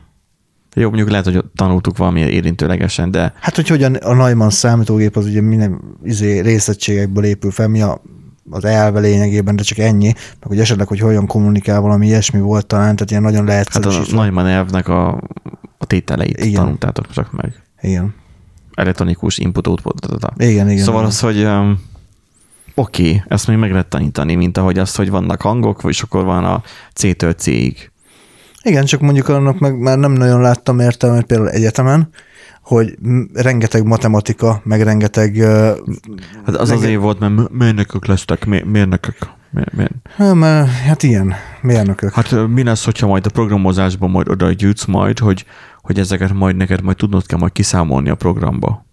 Jó, mondjuk lehet, hogy tanultuk valami érintőlegesen, de... Hát, hogy hogyan a Neumann számítógép az ugye minden izé, részegységekből épül fel, mi a az elve lényegében, de csak ennyi, meg hogy esetleg, hogy hogyan kommunikál, valami ilyesmi volt talán, tehát ilyen nagyon lehet. Hát a Neumann elvnek a, a tételeit igen. tanultátok csak meg. Igen. Elektronikus input output. Igen, igen. Szóval igen. az, hogy um, oké, okay, ezt még meg lehet tanítani, mint ahogy azt, hogy vannak hangok, vagy akkor van a C-től C-ig. Igen, csak mondjuk annak meg már nem nagyon láttam értelmet például egyetemen, hogy rengeteg matematika, meg rengeteg... Hát az meg... azért volt, mert mérnökök lesztek, mérnökök. Miért? Hát, hát ilyen, mérnökök. Hát mi lesz, hogyha majd a programozásban majd oda gyűjtsz majd, hogy, hogy ezeket majd neked majd tudnod kell majd kiszámolni a programba.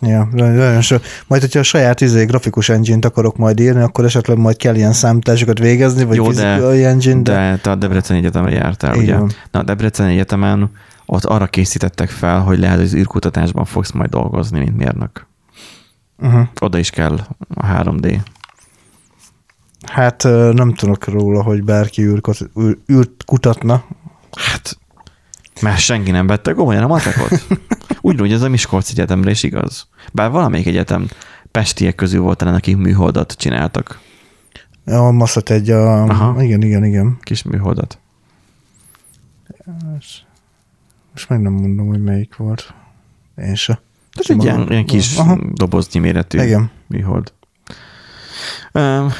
Ja, nagyon so. Majd, hogyha a saját izé, grafikus engine-t akarok majd írni, akkor esetleg majd kell ilyen számításokat végezni, vagy Jó, fizikai de, engine. De... de te a Debrecen Egyetemre jártál, Igen. ugye? Na, a Debrecen Egyetemen ott arra készítettek fel, hogy lehet, hogy az űrkutatásban fogsz majd dolgozni, mint mérnök. Uh-huh. Oda is kell a 3D. Hát nem tudok róla, hogy bárki űrt, űrt kutatna. Hát, mert senki nem vette komolyan a matekot. (laughs) Úgy hogy ez a Miskolc Egyetemre is igaz. Bár valamelyik egyetem pestiek közül volt talán, akik műholdat csináltak. A Maszat egy, a... Aha. igen, igen, igen. Kis műholdat. Most meg nem mondom, hogy melyik volt. Én se. Ez egy ilyen, ilyen kis Aha. doboznyi méretű Igen. műhold.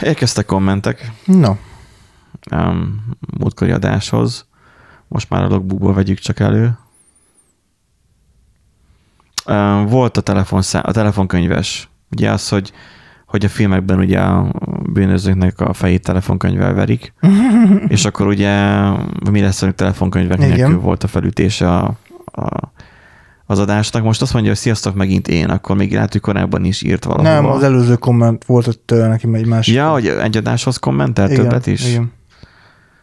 Érkeztek kommentek. No. Um, múltkori adáshoz. Most már a logbookból vegyük csak elő. Um, volt a, telefonszá- a telefonkönyves. Ugye az, hogy, hogy a filmekben ugye a bűnözőknek a fejét telefonkönyvvel verik, (laughs) és akkor ugye mi lesz, hogy telefonkönyvek Igen. nélkül volt a felütése a, a, az adásnak. Most azt mondja, hogy sziasztok, megint én, akkor még lehet, hogy korábban is írt valahol. Nem, az előző komment volt ott neki egy másik. Ja, hogy egy adáshoz kommentelt Igen. többet is? Igen.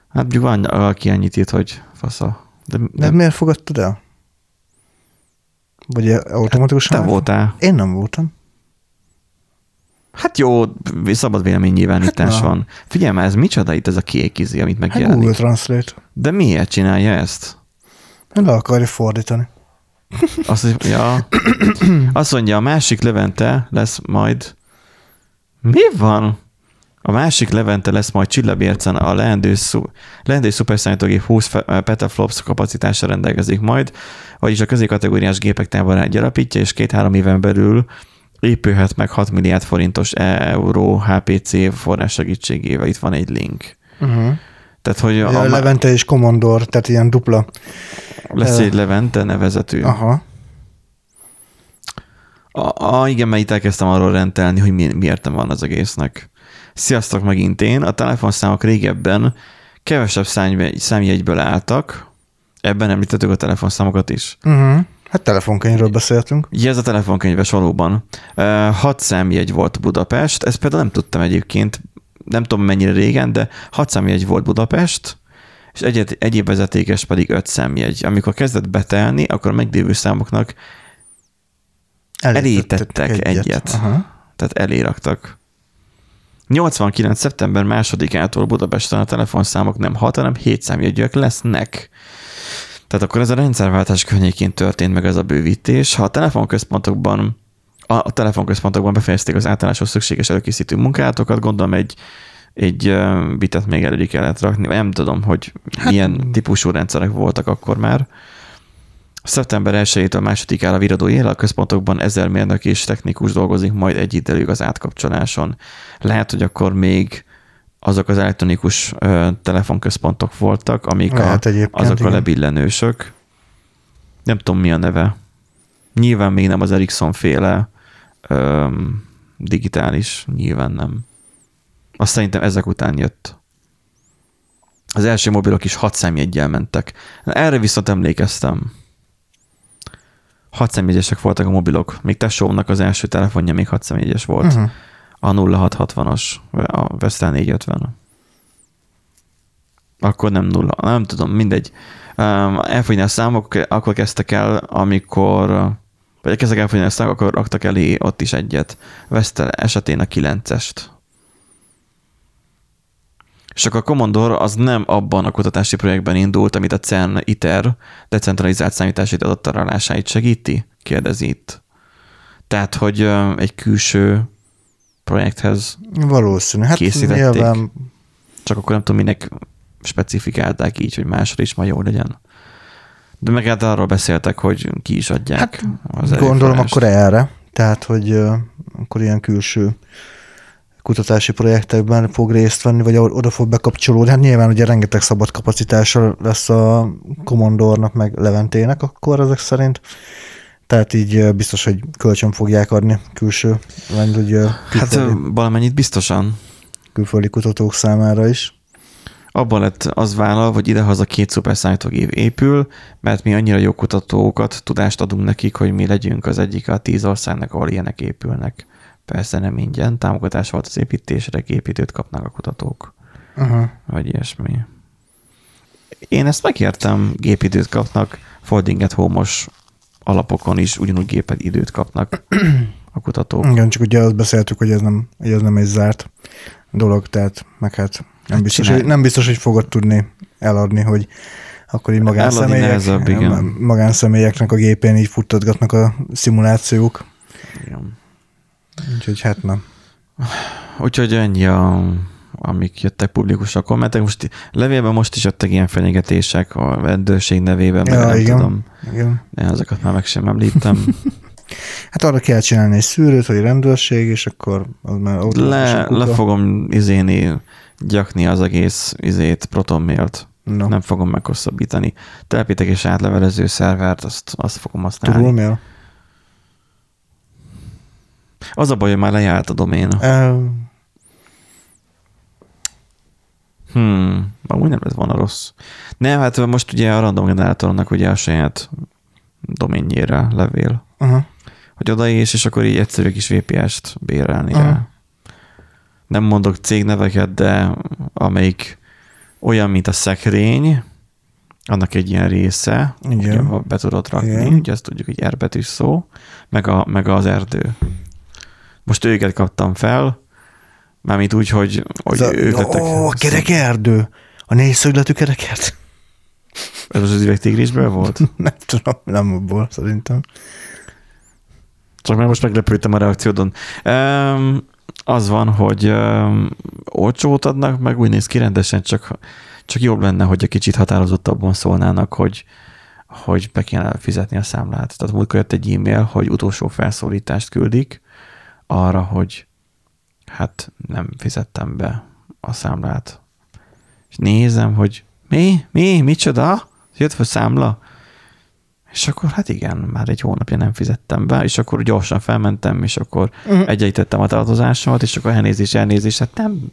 Hát mondjuk van, aki annyit írt, hogy fasza. De, de, de miért fogadtad el? Vagy automatikusan? Hát te voltál. Én nem voltam. Hát jó, szabad véleménynyilvánítás hát van. Figyelj már, ez micsoda itt ez a kék izé, amit hát megjelenik? Hát Google Translate. De miért csinálja ezt? Le akarja fordítani. (laughs) Azt, ja. Azt mondja, a másik Levente lesz majd... Mi van? A másik Levente lesz majd Csillabércen a leendő, szu, leendő szuperszállítógép 20 petaflops kapacitással rendelkezik majd, vagyis a középkategóriás gépek táborát alapítja, és két-három éven belül épülhet meg 6 milliárd forintos euró HPC forrás segítségével. Itt van egy link. Uh-huh. Tehát, hogy a, a Levente és Commodore, tehát ilyen dupla. Lesz egy Levente nevezetű. Aha. A, a, igen, mert itt elkezdtem arról rendelni, hogy mi, miért nem van az egésznek. Sziasztok megint én. A telefonszámok régebben kevesebb számjegyből álltak. Ebben említettük a telefonszámokat is. Uh-huh. Hát telefonkönyvről beszéltünk. Ja, ez a telefonkönyves valóban. Uh, hat számjegy volt Budapest, ezt például nem tudtam egyébként, nem tudom mennyire régen, de hat számjegy volt Budapest, és egy, egyéb vezetékes pedig öt számjegy. Amikor kezdett betelni, akkor a meglévő számoknak elítettek egyet. egyet. Aha. Tehát eléraktak. 89. szeptember másodikától Budapesten a telefonszámok nem 6, hanem 7 számjegyűek lesznek. Tehát akkor ez a rendszerváltás környékén történt meg ez a bővítés. Ha a telefonközpontokban a telefonközpontokban befejezték az általános szükséges előkészítő munkátokat, gondolom egy, egy bitet még elő kellett rakni. Nem tudom, hogy hát, milyen típusú rendszerek voltak akkor már. Szeptember 1-től másodikára viradó él a központokban ezer mérnök és technikus dolgozik majd egy időig az átkapcsoláson. Lehet, hogy akkor még azok az elektronikus ö, telefonközpontok voltak, amik Lehet a, azok igen. a lebillenősök. Nem tudom, mi a neve. Nyilván még nem az Ericsson féle ö, digitális, nyilván nem. Azt szerintem ezek után jött. Az első mobilok is hat számjegyel mentek. Erre viszont emlékeztem. Hat személyesek voltak a mobilok. Még tesómnak az első telefonja még hat személyes volt. Uh-huh. A 0660-as, a Vestel 450. Akkor nem nulla, nem tudom, mindegy. Elfogyni a számok, akkor kezdtek el, amikor vagy kezdtek elfogyni a számok, akkor raktak elé ott is egyet. Vestel esetén a 9-est. És akkor a Commodore az nem abban a kutatási projektben indult, amit a CERN ITER decentralizált számítási adattaralásáit segíti? Kérdezi itt. Tehát, hogy egy külső projekthez Valószínű. Hát készítették. Nyilván... Csak akkor nem tudom, minek specifikálták így, hogy másra is majd jó legyen. De meg hát arról beszéltek, hogy ki is adják hát, az Gondolom akkor erre. Tehát, hogy uh, akkor ilyen külső kutatási projektekben fog részt venni, vagy oda fog bekapcsolódni. Hát nyilván ugye rengeteg szabad kapacitása lesz a Commodore-nak, meg Leventének akkor ezek szerint. Tehát így biztos, hogy kölcsön fogják adni külső, vagy ugye Hát valamennyit biztosan. Külföldi kutatók számára is. Abban lett az vállal, hogy idehaza két szuperszállítógép épül, mert mi annyira jó kutatókat, tudást adunk nekik, hogy mi legyünk az egyik a tíz országnak, ahol ilyenek épülnek. Persze nem ingyen, támogatás volt az építésre, építőt kapnak a kutatók. Uh-huh. Vagy ilyesmi. Én ezt megértem, gépidőt kapnak, folding at home-os alapokon is ugyanúgy géped időt kapnak a kutatók. Igen, csak ugye azt beszéltük, hogy ez nem, hogy ez nem egy zárt dolog, tehát meg hát nem, hát biztos, hogy, nem biztos, hogy fogod tudni eladni, hogy akkor így magánszemélyek, nehezebb, igen. magánszemélyeknek a gépén így futtatgatnak a szimulációk. Igen. Úgyhogy hát nem. Úgyhogy ennyi a amik jöttek publikus a kommentek. Most levélben most is jöttek ilyen fenyegetések a rendőrség nevében, ja, nem igen, tudom. Igen. De azokat már meg sem említem. (laughs) hát arra kell csinálni egy szűrőt, hogy rendőrség, és akkor az már Le, le fogom izéni, gyakni az egész izét, protonmailt. No. Nem fogom meghosszabbítani. Telepítek és átlevelező szervert, azt, azt fogom használni. Turulmail? Az a baj, hogy már lejárt a domén. Uh, Hmm, amúgy nem ez van a rossz. Nem, hát most ugye a random generátornak ugye a saját doménjére levél. Uh-huh. Hogy oda és, és akkor így egyszerű kis VPS-t bérelni uh-huh. rá. Nem mondok cégneveket, de amelyik olyan, mint a szekrény, annak egy ilyen része, Igen. ugye be tudod rakni, Igen. ugye azt tudjuk, hogy erbetűs szó, meg, a, meg az erdő. Most őket kaptam fel, Mármint úgy, hogy, hogy a, ők lettek... Ó, a kerekerdő! A négyszögletű kerekerdő. Ez az az üvegtigrisből volt? (laughs) nem tudom, nem abból szerintem. Csak már most meglepődtem a reakciódon. Um, az van, hogy um, olcsót adnak, meg úgy néz ki rendesen, csak, csak jobb lenne, hogy egy kicsit határozottabban szólnának, hogy, hogy be kéne fizetni a számlát. Tehát múltkor jött egy e-mail, hogy utolsó felszólítást küldik arra, hogy hát nem fizettem be a számlát. És nézem, hogy mi, mi, micsoda? Jött fel számla? És akkor hát igen, már egy hónapja nem fizettem be, és akkor gyorsan felmentem, és akkor uh-huh. egyeitettem a tartozásomat, és akkor elnézés, elnézés, hát nem,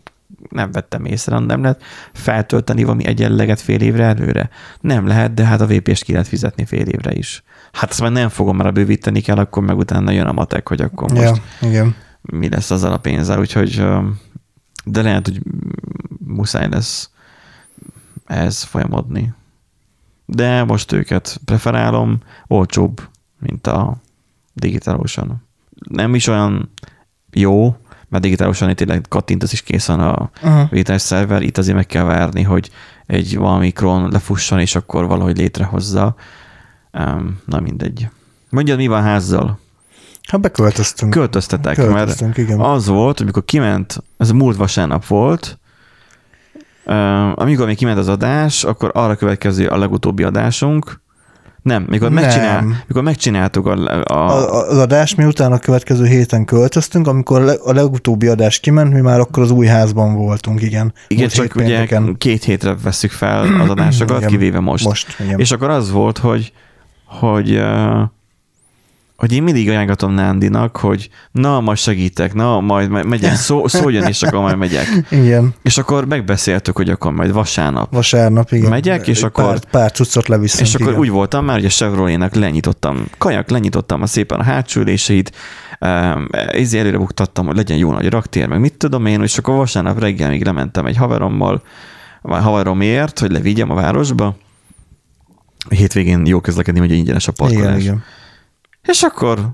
nem vettem észre, nem lehet feltölteni valami egyenleget fél évre előre. Nem lehet, de hát a VPS ki lehet fizetni fél évre is. Hát azt már nem fogom, a bővíteni kell, akkor meg utána jön a matek, hogy akkor most ja, igen. Mi lesz azzal a pénzzel, úgyhogy de lehet, hogy muszáj lesz ez folyamodni de most őket preferálom, olcsóbb, mint a digitálosan. Nem is olyan jó, mert digitálosan tényleg kattintasz is készen a uh-huh. vételes szerver, itt azért meg kell várni, hogy egy valamikron lefusson, és akkor valahogy létrehozza. Um, na mindegy. Mondjad, mi van házzal? Hát beköltöztünk. Költöztetek, mert igen. az volt, amikor kiment, ez a múlt vasárnap volt, amikor még kiment az adás, akkor arra következő a legutóbbi adásunk, nem, mikor, nem. Megcsinál, mikor megcsináltuk a, a... a... Az adás miután a következő héten költöztünk, amikor a legutóbbi adás kiment, mi már akkor az új házban voltunk, igen. Igen, Most csak ugye pénteken. két hétre veszük fel az adásokat, igen, kivéve most. most igen. És akkor az volt, hogy, hogy uh, hogy én mindig ajánlgatom Nándinak, hogy na, majd segítek, na, majd megyek, szó, szóljon, és akkor majd megyek. Igen. És akkor megbeszéltük, hogy akkor majd vasárnap. Vasárnap, igen. Megyek, és pár, akkor... Pár cuccot leviszünk, És akkor igen. úgy voltam már, hogy a Chevrolet-nek lenyitottam, kajak, lenyitottam a szépen a hátsüléseit, um, izé előre buktattam, hogy legyen jó nagy raktér, meg mit tudom én, és akkor vasárnap reggel még lementem egy haverommal, vagy haveromért, hogy levigyem a városba. A hétvégén jó közlekedni, hogy ingyenes a parkolás. Igen, igen. És akkor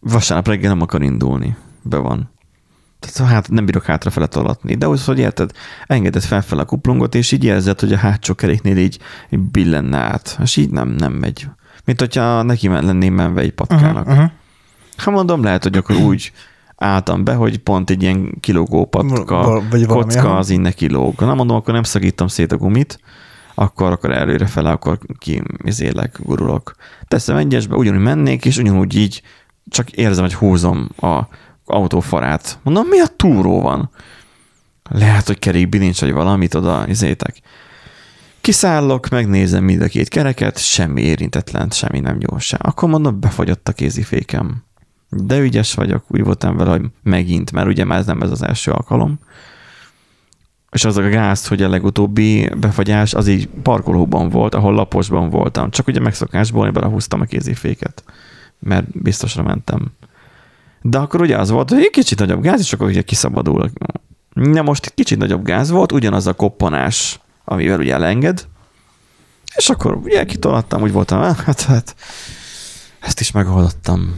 vasárnap reggel nem akar indulni. Be van. Tehát hát nem bírok hátrafele tolatni. De úgy, hogy érted, engedett felfel a kuplungot, és így érzed, hogy a hátsó keréknél így, így billenne át. És így nem, nem megy. Mint hogyha neki lenném menve egy patkának. Uh-huh, uh-huh. Hát mondom, lehet, hogy akkor úgy álltam be, hogy pont egy ilyen kilógó patka, Vagy kocka az így neki lóg. Na mondom, akkor nem szagítom szét a gumit, akkor, akkor előre fele, akkor kimizélek, gurulok. Teszem egyesbe, ugyanúgy mennék, és ugyanúgy így csak érzem, hogy húzom a autófarát. Mondom, mi a túró van? Lehet, hogy kerékbilincs, vagy valamit oda izétek. Kiszállok, megnézem mind a két kereket, semmi érintetlen, semmi nem gyors. Akkor mondom, befagyott a kézifékem. De ügyes vagyok, úgy voltam vele, hogy megint, mert ugye már ez nem ez az első alkalom és az a gáz, hogy a legutóbbi befagyás az így parkolóban volt, ahol laposban voltam. Csak ugye megszokásból én belehúztam a kéziféket, mert biztosra mentem. De akkor ugye az volt, hogy egy kicsit nagyobb gáz, és akkor ugye kiszabadul. Na most kicsit nagyobb gáz volt, ugyanaz a koppanás, amivel ugye elenged, és akkor ugye kitolattam, úgy voltam, ah, hát, hát ezt is megoldottam.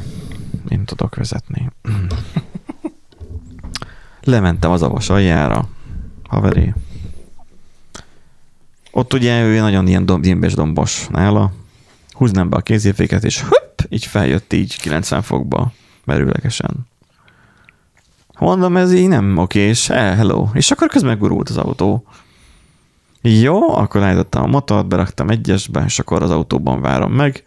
Én tudok vezetni. (clears throat) Lementem az avas aljára, haveri. Ott ugye ő nagyon ilyen dimbes dombos nála. Húznám be a kézérféket, és hopp, így feljött így 90 fokba merőlegesen. Mondom, ez így nem oké, és eh, hello. És akkor közben gurult az autó. Jó, akkor állítottam a motort, beraktam egyesbe, és akkor az autóban várom meg.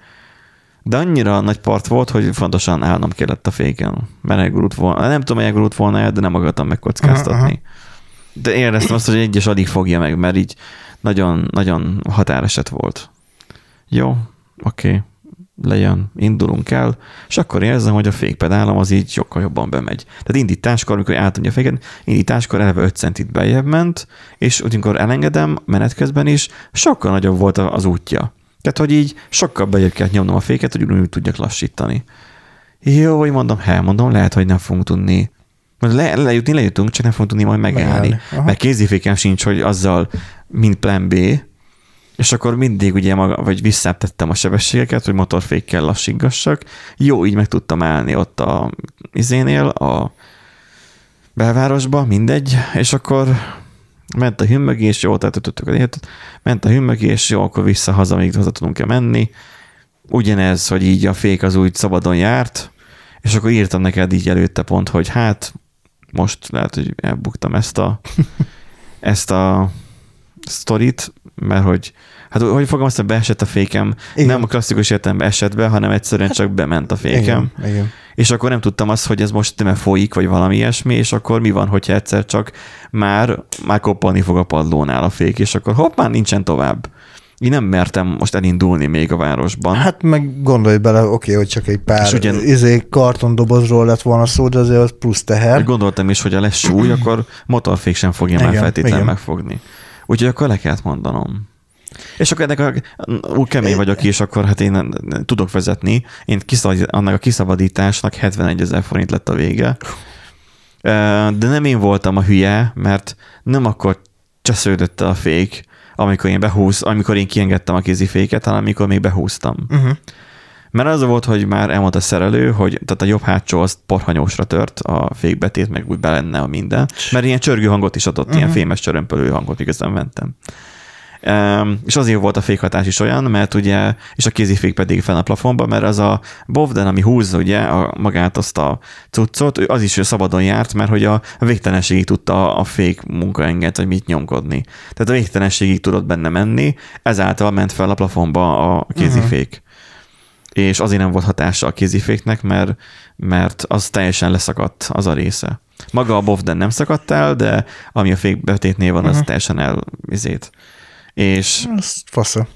De annyira nagy part volt, hogy fontosan állnom kellett a féken, mert elgurult volna. Nem tudom, hogy elgurult volna el, de nem akartam megkockáztatni. Uh-huh de éreztem azt, hogy egyes alig fogja meg, mert így nagyon, nagyon határeset volt. Jó, oké, okay, lejön, indulunk el, és akkor érzem, hogy a fékpedálom az így sokkal jobban bemegy. Tehát indításkor, amikor álltam a féken, indításkor eleve 5 centit bejebb ment, és amikor elengedem menet közben is, sokkal nagyobb volt az útja. Tehát, hogy így sokkal bejebb kellett nyomnom a féket, hogy úgy tudjak lassítani. Jó, hogy mondom, hát mondom, lehet, hogy nem fogunk tudni le, lejutni lejutunk, csak nem fogunk tudni majd megállni. Mert kézifékem sincs, hogy azzal, mint plan B, és akkor mindig ugye maga, vagy visszatettem a sebességeket, hogy motorfékkel lassígassak. Jó, így meg tudtam állni ott a izénél, a belvárosba, mindegy, és akkor ment a hümmögés, jó, tehát a életet, ment a hümmögés, jó, akkor vissza haza, még haza tudunk-e menni. Ugyanez, hogy így a fék az úgy szabadon járt, és akkor írtam neked így előtte pont, hogy hát most lehet, hogy elbuktam ezt a, (laughs) ezt a sztorit, mert hogy Hát hogy fogom azt, hogy beesett a fékem, igen. nem a klasszikus értelemben esett be, hanem egyszerűen csak bement a fékem. Igen, igen. És akkor nem tudtam azt, hogy ez most nem folyik, vagy valami ilyesmi, és akkor mi van, hogyha egyszer csak már, már koppalni fog a padlónál a fék, és akkor hopp, már nincsen tovább. Én nem mertem most elindulni még a városban. Hát meg gondolj bele, oké, okay, hogy csak egy pár ugyan, izé, kartondobozról lett volna szó, de azért az plusz teher. Gondoltam is, hogy ha lesz súly, akkor motorfék sem fogja igen, már feltétlenül igen. megfogni. Úgyhogy akkor le kellett mondanom. És akkor ennek a, úgy kemény vagyok is, akkor hát én tudok vezetni. Én kiszabad, annak a kiszabadításnak 71 ezer forint lett a vége. De nem én voltam a hülye, mert nem akkor csesződött a fék, amikor én behúz, amikor én kiengedtem a kéziféket, hanem amikor még behúztam. Uh-huh. Mert az volt, hogy már elmondta a szerelő, hogy tehát a jobb hátsó az porhanyósra tört a fékbetét, meg úgy belenne a minden. Mert ilyen csörgő hangot is adott, uh-huh. ilyen fémes csörömpölő hangot, miközben mentem. És azért volt a fékhatás is olyan, mert ugye, és a kézifék pedig fenn a plafonban, mert az a bovden, ami húzza ugye a, magát azt a cuccot, az is szabadon járt, mert hogy a végtelenségig tudta a fék munkaenged, hogy mit nyomkodni. Tehát a végtelenségig tudott benne menni, ezáltal ment fel a plafonba a kézifék. Uh-huh és azért nem volt hatása a kéziféknek, mert, mert az teljesen leszakadt az a része. Maga a bovden nem szakadt el, de ami a fékbetétnél van, uh-huh. az teljesen elvizét. És Ez fasza.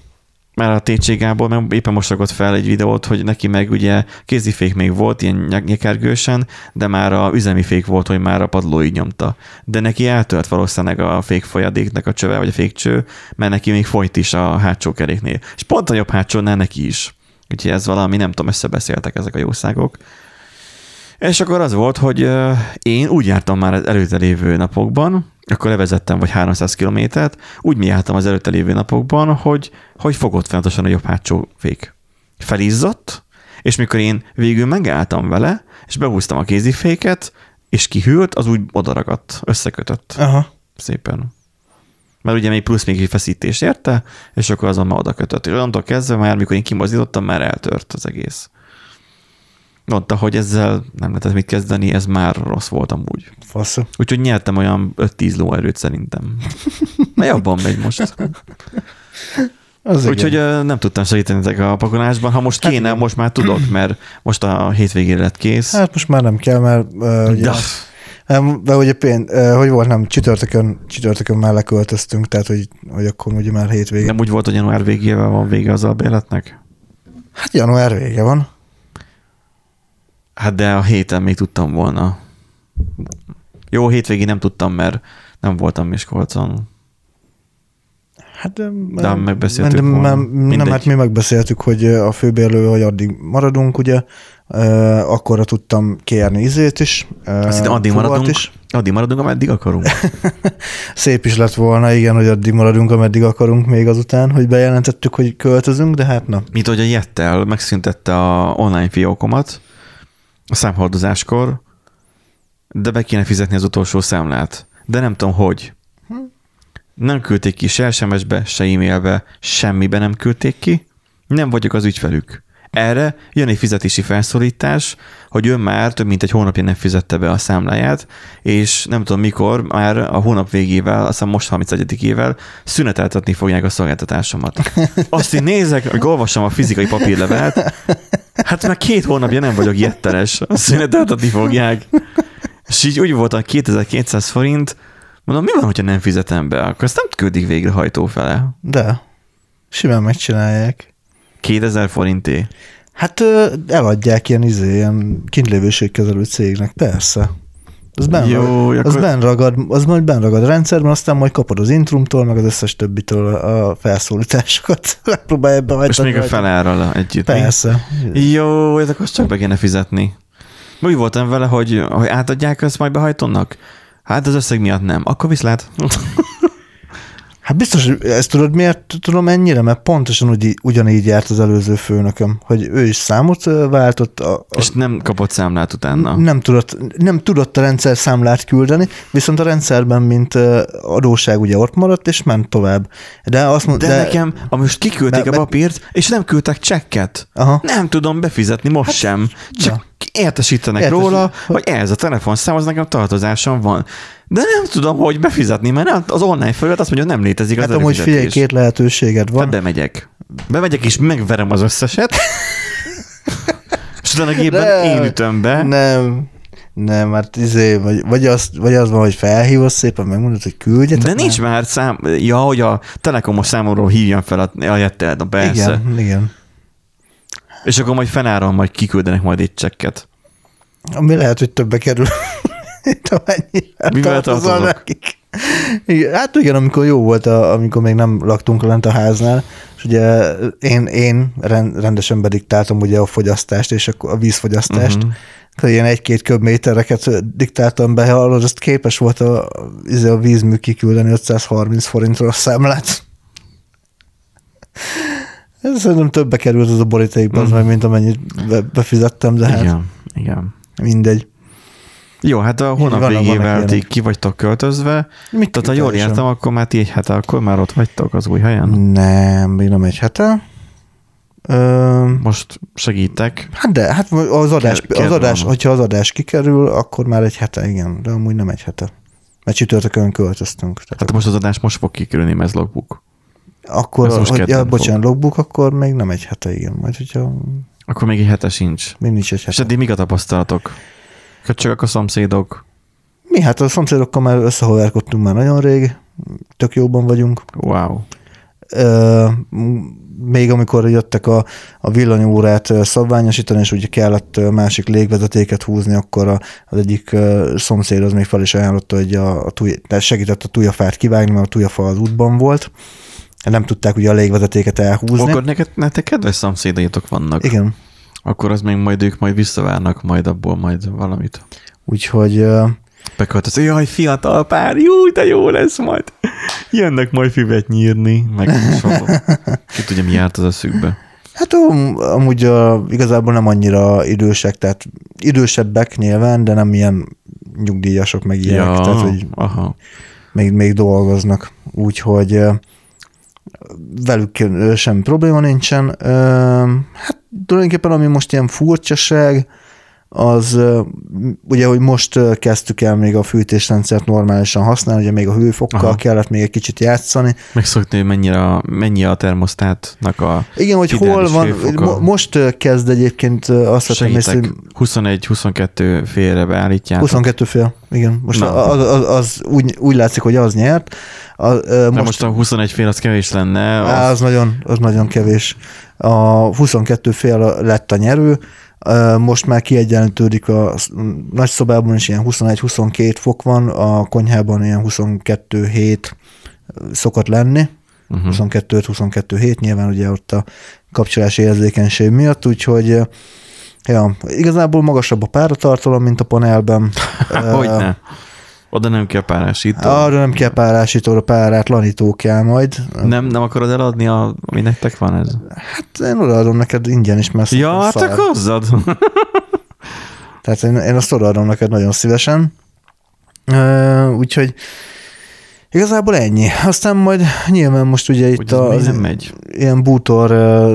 Már a TC Gábor meg éppen most rakott fel egy videót, hogy neki meg ugye kézifék még volt, ilyen nyekergősen, de már a üzemi fék volt, hogy már a padlóig nyomta. De neki eltört valószínűleg a fék folyadéknek a csöve, vagy a fékcső, mert neki még folyt is a hátsó keréknél. És pont a jobb hátsónál neki is. Úgyhogy ez valami, nem tudom, összebeszéltek ezek a jószágok. És akkor az volt, hogy én úgy jártam már az előtte lévő napokban, akkor levezettem vagy 300 kilométert, úgy mi jártam az előtte lévő napokban, hogy, hogy fogott folyamatosan a jobb hátsó fék. Felizzott, és mikor én végül megálltam vele, és behúztam a kéziféket, és kihűlt, az úgy odaragadt, összekötött. Aha. Szépen. Mert ugye még plusz még egy feszítés érte, és akkor azon már oda kötött. És onnantól kezdve már, mikor én kimozdítottam, már eltört az egész. Mondta, hogy ezzel nem lehetett mit kezdeni, ez már rossz volt amúgy. Fasz. Úgyhogy nyertem olyan 5-10 lóerőt szerintem. Mert jobban megy most. Az Úgyhogy igen. nem tudtam segíteni ezek a pakolásban. Ha most hát kéne, hát, most már tudok, mert most a hétvégére lett kész. Hát most már nem kell, mert uh, ugye, nem, de ugye pén, uh, hogy volt, nem, csütörtökön, csütörtökön már leköltöztünk, tehát hogy, hogy akkor ugye már hétvégén. Nem úgy volt, hogy január végével van vége az albéletnek? Hát január vége van. Hát de a héten még tudtam volna. Jó, hétvégén nem tudtam, mert nem voltam Miskolcon. Hát de, de megbeszéltük de, volna. Nem, hát mi megbeszéltük, hogy a főbérlő, hogy addig maradunk, ugye, uh, akkorra tudtam kérni izét is. Uh, Azt addig maradunk, is. addig maradunk, ameddig akarunk. (laughs) Szép is lett volna, igen, hogy addig maradunk, ameddig akarunk még azután, hogy bejelentettük, hogy költözünk, de hát na. Mint hogy a Jettel megszüntette a online fiókomat, a számholdozáskor, de be kéne fizetni az utolsó számlát. De nem tudom, hogy. Nem küldték ki se SMS-be, se e-mailbe, semmibe nem küldték ki. Nem vagyok az ügyfelük. Erre jön egy fizetési felszólítás, hogy ő már több mint egy hónapja nem fizette be a számláját, és nem tudom mikor, már a hónap végével, aztán most 31 ével szüneteltetni fogják a szolgáltatásomat. (laughs) Azt én nézek, hogy olvassam a fizikai papírlevelet, hát már két hónapja nem vagyok jetteres, szüneteltetni fogják. És így úgy volt a 2200 forint, mondom, mi van, hogyha nem fizetem be? Akkor ezt nem küldik végrehajtó fele. De, simán megcsinálják. 2000 forinté? Hát eladják ilyen, izé, ilyen kintlévőségkezelő cégnek, persze. Az benn, Jó, az akkor... benn ragad, az majd benn ragad a rendszerben, aztán majd kapod az intrumtól, meg az összes többitől a felszólításokat. (laughs) Próbálj ebbe És még a felárral együtt. Persze. Jó, ez akkor csak be kéne fizetni. Úgy voltam vele, hogy, hogy átadják ezt majd behajtónak? Hát az összeg miatt nem. Akkor viszlát. (laughs) Hát biztos, hogy ezt tudod, miért tudom ennyire? Mert pontosan úgy, ugyanígy járt az előző főnököm, hogy ő is számot váltott. A, a, és nem kapott számlát utána? Nem tudott, nem tudott a rendszer számlát küldeni, viszont a rendszerben, mint adóság ugye ott maradt, és ment tovább. De, azt mond, de, de nekem, most kiküldték de, a papírt, és nem küldtek csekket. Aha. Nem tudom befizetni most hát, sem. Csak ja értesítenek Értesít. róla, hogy ez a telefonszám, az nekem tartozásom van. De nem tudom, hogy befizetni, mert nem, az online felület azt mondja, hogy nem létezik az hát amúgy figyelj, két lehetőséged van. Hát bemegyek. Bemegyek és megverem az összeset, (laughs) és utána a gépben nem, én ütöm be. Nem. Nem, mert izé, vagy, vagy, az, vagy az van, hogy felhívod szépen, megmondod, hogy küldjetek De nincs már szám, ja, hogy a telekomos számomról hívjam fel a, a jettel, na persze. Igen, igen. És akkor majd fenáron majd kiküldenek majd egy csekket. Ami lehet, hogy többe kerül. (laughs) Itt Mivel tartozol nekik. Igen, hát igen, amikor jó volt, a, amikor még nem laktunk lent a háznál, és ugye én, én rendesen bediktáltam ugye a fogyasztást és a vízfogyasztást, uh-huh. ilyen egy-két köbmétereket diktáltam be, hallod, azt képes volt a, izé a vízmű kiküldeni 530 forintra a számlát. Ez szerintem többe került az a borítékban, uh-huh. mint amennyit befizettem, de hát igen, igen. mindegy. Jó, hát a hónap végével ti ki vagytok költözve. Mit Tehát ha jól értem, akkor már ti egy hete, akkor már ott vagytok az új helyen? Nem, még nem egy hete. Ö, Most segítek. Hát de, hát az adás, Ker- az adás hogyha az adás kikerül, akkor már egy hete, igen, de amúgy nem egy hete. Mert csütörtökön költöztünk. Tehát hát most az adás most fog kikerülni, ez logbook. Akkor, hogy, ja, bocsánat, logbook, akkor még nem egy hete, igen. Majd, hogyha... Akkor még egy hete sincs. Még nincs egy hete. És eddig mik a tapasztalatok? Köcsögök a szomszédok. Mi hát a szomszédokkal már összehoverkodtunk már nagyon rég, tök jóban vagyunk. Wow. Ö, még amikor jöttek a, a villanyórát szabványosítani, és ugye kellett másik légvezetéket húzni, akkor a, az egyik szomszéd az még fel is ajánlotta, hogy a, a tuj, segített a tujafát kivágni, mert a tujafa az útban volt. Nem tudták ugye a légvezetéket elhúzni. Akkor neked, neked kedves szomszédaitok vannak. Igen. Akkor az még majd ők majd visszavárnak majd abból majd valamit. Úgyhogy... Beköltöz, jaj, fiatal pár, jó, de jó lesz majd. Jönnek majd füvet nyírni, meg (laughs) ki tudja, mi járt az a szükbe. Hát amúgy a, igazából nem annyira idősek, tehát idősebbek nyilván, de nem ilyen nyugdíjasok, meg ilyenek, ja, tehát hogy aha. Még, még dolgoznak. Úgyhogy velük sem probléma nincsen. Hát tulajdonképpen ami most ilyen furcsaság, az ugye, hogy most kezdtük el még a fűtésrendszert normálisan használni, ugye még a hőfokkal Aha. kellett még egy kicsit játszani. Megszokni, hogy mennyi a, mennyi a termosztátnak a Igen, hogy hol van, hőfoka. most kezd egyébként azt hiszem, hogy 21-22 félre beállítják. 22 fél, igen. Most az, az, az úgy, úgy látszik, hogy az nyert. A, most, most a 21 fél az kevés lenne. Az... Az, nagyon, az nagyon kevés. A 22 fél lett a nyerő, most már kiegyenlítődik a nagy szobában is ilyen 21-22 fok van, a konyhában ilyen 22-7 szokott lenni, uh-huh. 22-22-7, nyilván ugye ott a kapcsolási érzékenység miatt, úgyhogy ja, igazából magasabb a páratartalom, mint a panelben. (laughs) Hogyne. Oda nem kell párásító. Arra nem kell párásító, a párátlanító kell majd. Nem, nem akarod eladni, a, ami nektek van ez? Hát én odaadom neked ingyen is, mert Ja, hát akkor hozzad. (laughs) Tehát én, én azt odaadom neked nagyon szívesen. Úgyhogy Igazából ennyi. Aztán majd nyilván most ugye itt a, az megy. ilyen bútor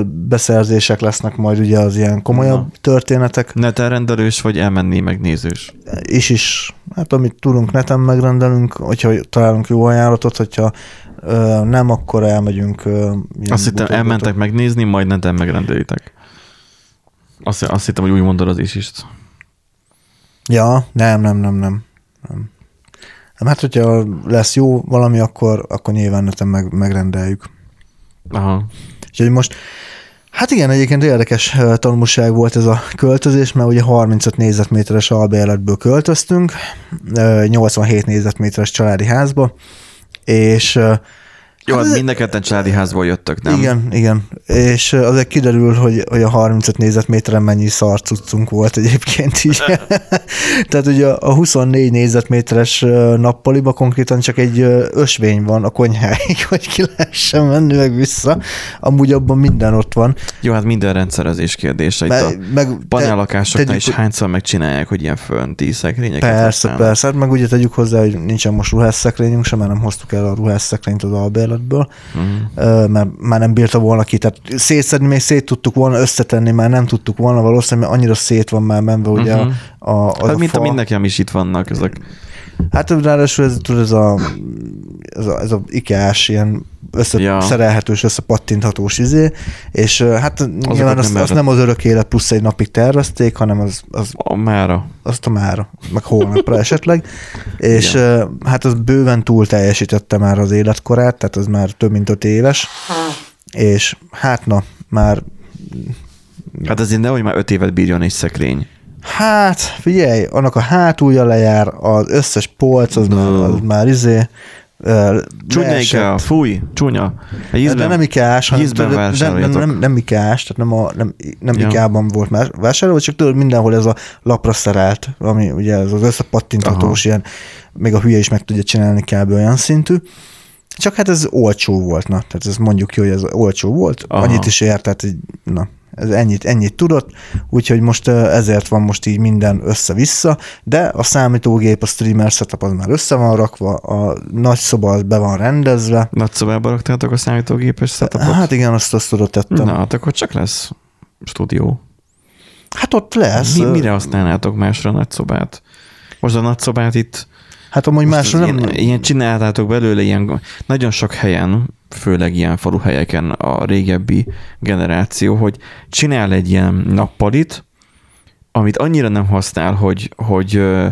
beszerzések lesznek majd ugye az ilyen komolyabb Na. történetek. Neten rendelős, vagy elmenni megnézős? És is. Hát amit tudunk, neten megrendelünk, hogyha találunk jó ajánlatot, hogyha ö, nem, akkor elmegyünk. Ö, azt hittem, elmentek megnézni, majd neten megrendelitek. Azt, azt hittem, hogy úgy mondod az is is. Ja, nem, nem, nem, nem. nem. Hát hogyha lesz jó valami, akkor, akkor nyilván netem meg, megrendeljük. Aha. Úgyhogy most, hát igen, egyébként érdekes tanulság volt ez a költözés, mert ugye 35 négyzetméteres albérletből költöztünk, 87 négyzetméteres családi házba, és jó, hát, mind a ketten családi házból jöttök, nem? Igen, igen. És azért kiderül, hogy, hogy a 35 négyzetméteren mennyi szarcuccunk volt egyébként is. (laughs) (laughs) Tehát ugye a 24 négyzetméteres nappaliba konkrétan csak egy ösvény van a konyháig, (laughs) hogy ki lehessen menni meg vissza. Amúgy abban minden ott van. Jó, hát minden rendszerezés kérdése. Itt a meg, panellakásoknál is hányszor megcsinálják, hogy ilyen fönti szekrényeket Persze, használnak. persze. Hát meg ugye tegyük hozzá, hogy nincsen most ruhásszekrényünk sem, mert nem hoztuk el a ruhásszekrényt az albérlet előttből, uh-huh. mert már nem bírta volna ki. Tehát szétszedni még szét tudtuk volna, összetenni már nem tudtuk volna valószínűleg, mert annyira szét van már menve ugye uh-huh. a, a, hát a mint fa. a mindenki, is itt vannak ezek. Hát ráadásul ez, tudod, ez a, ez a, ez a IKEA-s ilyen összeszerelhetős, összepattinthatós izé, és hát Azokat nyilván azt, nem, azt nem az örök élet plusz egy napig tervezték, hanem az, az a mára. Azt a mára, meg holnapra esetleg, (laughs) és Igen. hát az bőven túl teljesítette már az életkorát, tehát az már több mint öt éves, és hát na, már Hát azért nehogy már öt évet bírjon egy szekrény. Hát, figyelj, annak a hátulja lejár, az összes polc, az, no. már, az már izé, Csúnya kell, fúj, csúnya. Ízben, de nem ikás, hanem de, nem, nem, nem, nem ikás, tehát nem, a, nem, nem ja. ikában volt már vásárolva, csak tudod, mindenhol ez a lapra szerelt, ami ugye ez az összepattinthatós ilyen, még a hülye is meg tudja csinálni kb. olyan szintű. Csak hát ez olcsó volt, na, tehát ez mondjuk ki, hogy ez olcsó volt, Aha. annyit is ért, tehát na, ez ennyit, ennyit tudott, úgyhogy most ezért van most így minden össze-vissza, de a számítógép, a streamer setup az már össze van rakva, a nagy szoba az be van rendezve. Nagy szobába raktátok a számítógépes setupot? Hát igen, azt azt tudod tettem. Na, hát akkor csak lesz stúdió. Hát ott lesz. Mi, mire használnátok másra a nagyszobát? Most a nagyszobát itt Hát amúgy másra nem... Ilyen, ilyen csináltátok belőle ilyen nagyon sok helyen, főleg ilyen faluhelyeken a régebbi generáció, hogy csinál egy ilyen nappalit, amit annyira nem használ, hogy, hogy ö,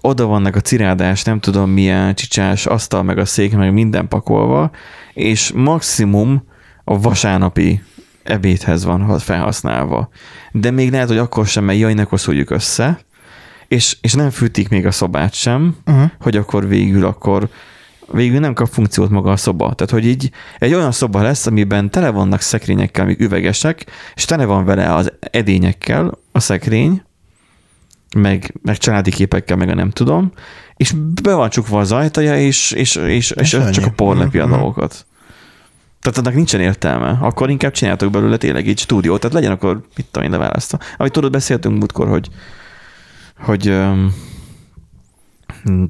oda vannak a cirádás, nem tudom milyen csicsás asztal, meg a szék, meg minden pakolva, és maximum a vasárnapi ebédhez van felhasználva. De még lehet, hogy akkor sem, mert jaj, ne össze, és, és nem fűtik még a szobát sem, uh-huh. hogy akkor végül akkor végül nem kap funkciót maga a szoba. Tehát, hogy így egy olyan szoba lesz, amiben tele vannak szekrényekkel, amik üvegesek, és tele van vele az edényekkel a szekrény, meg, meg családi képekkel, meg a nem tudom, és be van csukva az ajtaja, és, és, és, és, és csak a por lepi a uh-huh. dolgokat. Tehát annak nincsen értelme. Akkor inkább csináltok belőle tényleg egy stúdiót. Tehát legyen akkor, mit tudom én, leválasztva. Amit tudod, beszéltünk múltkor, hogy hogy um,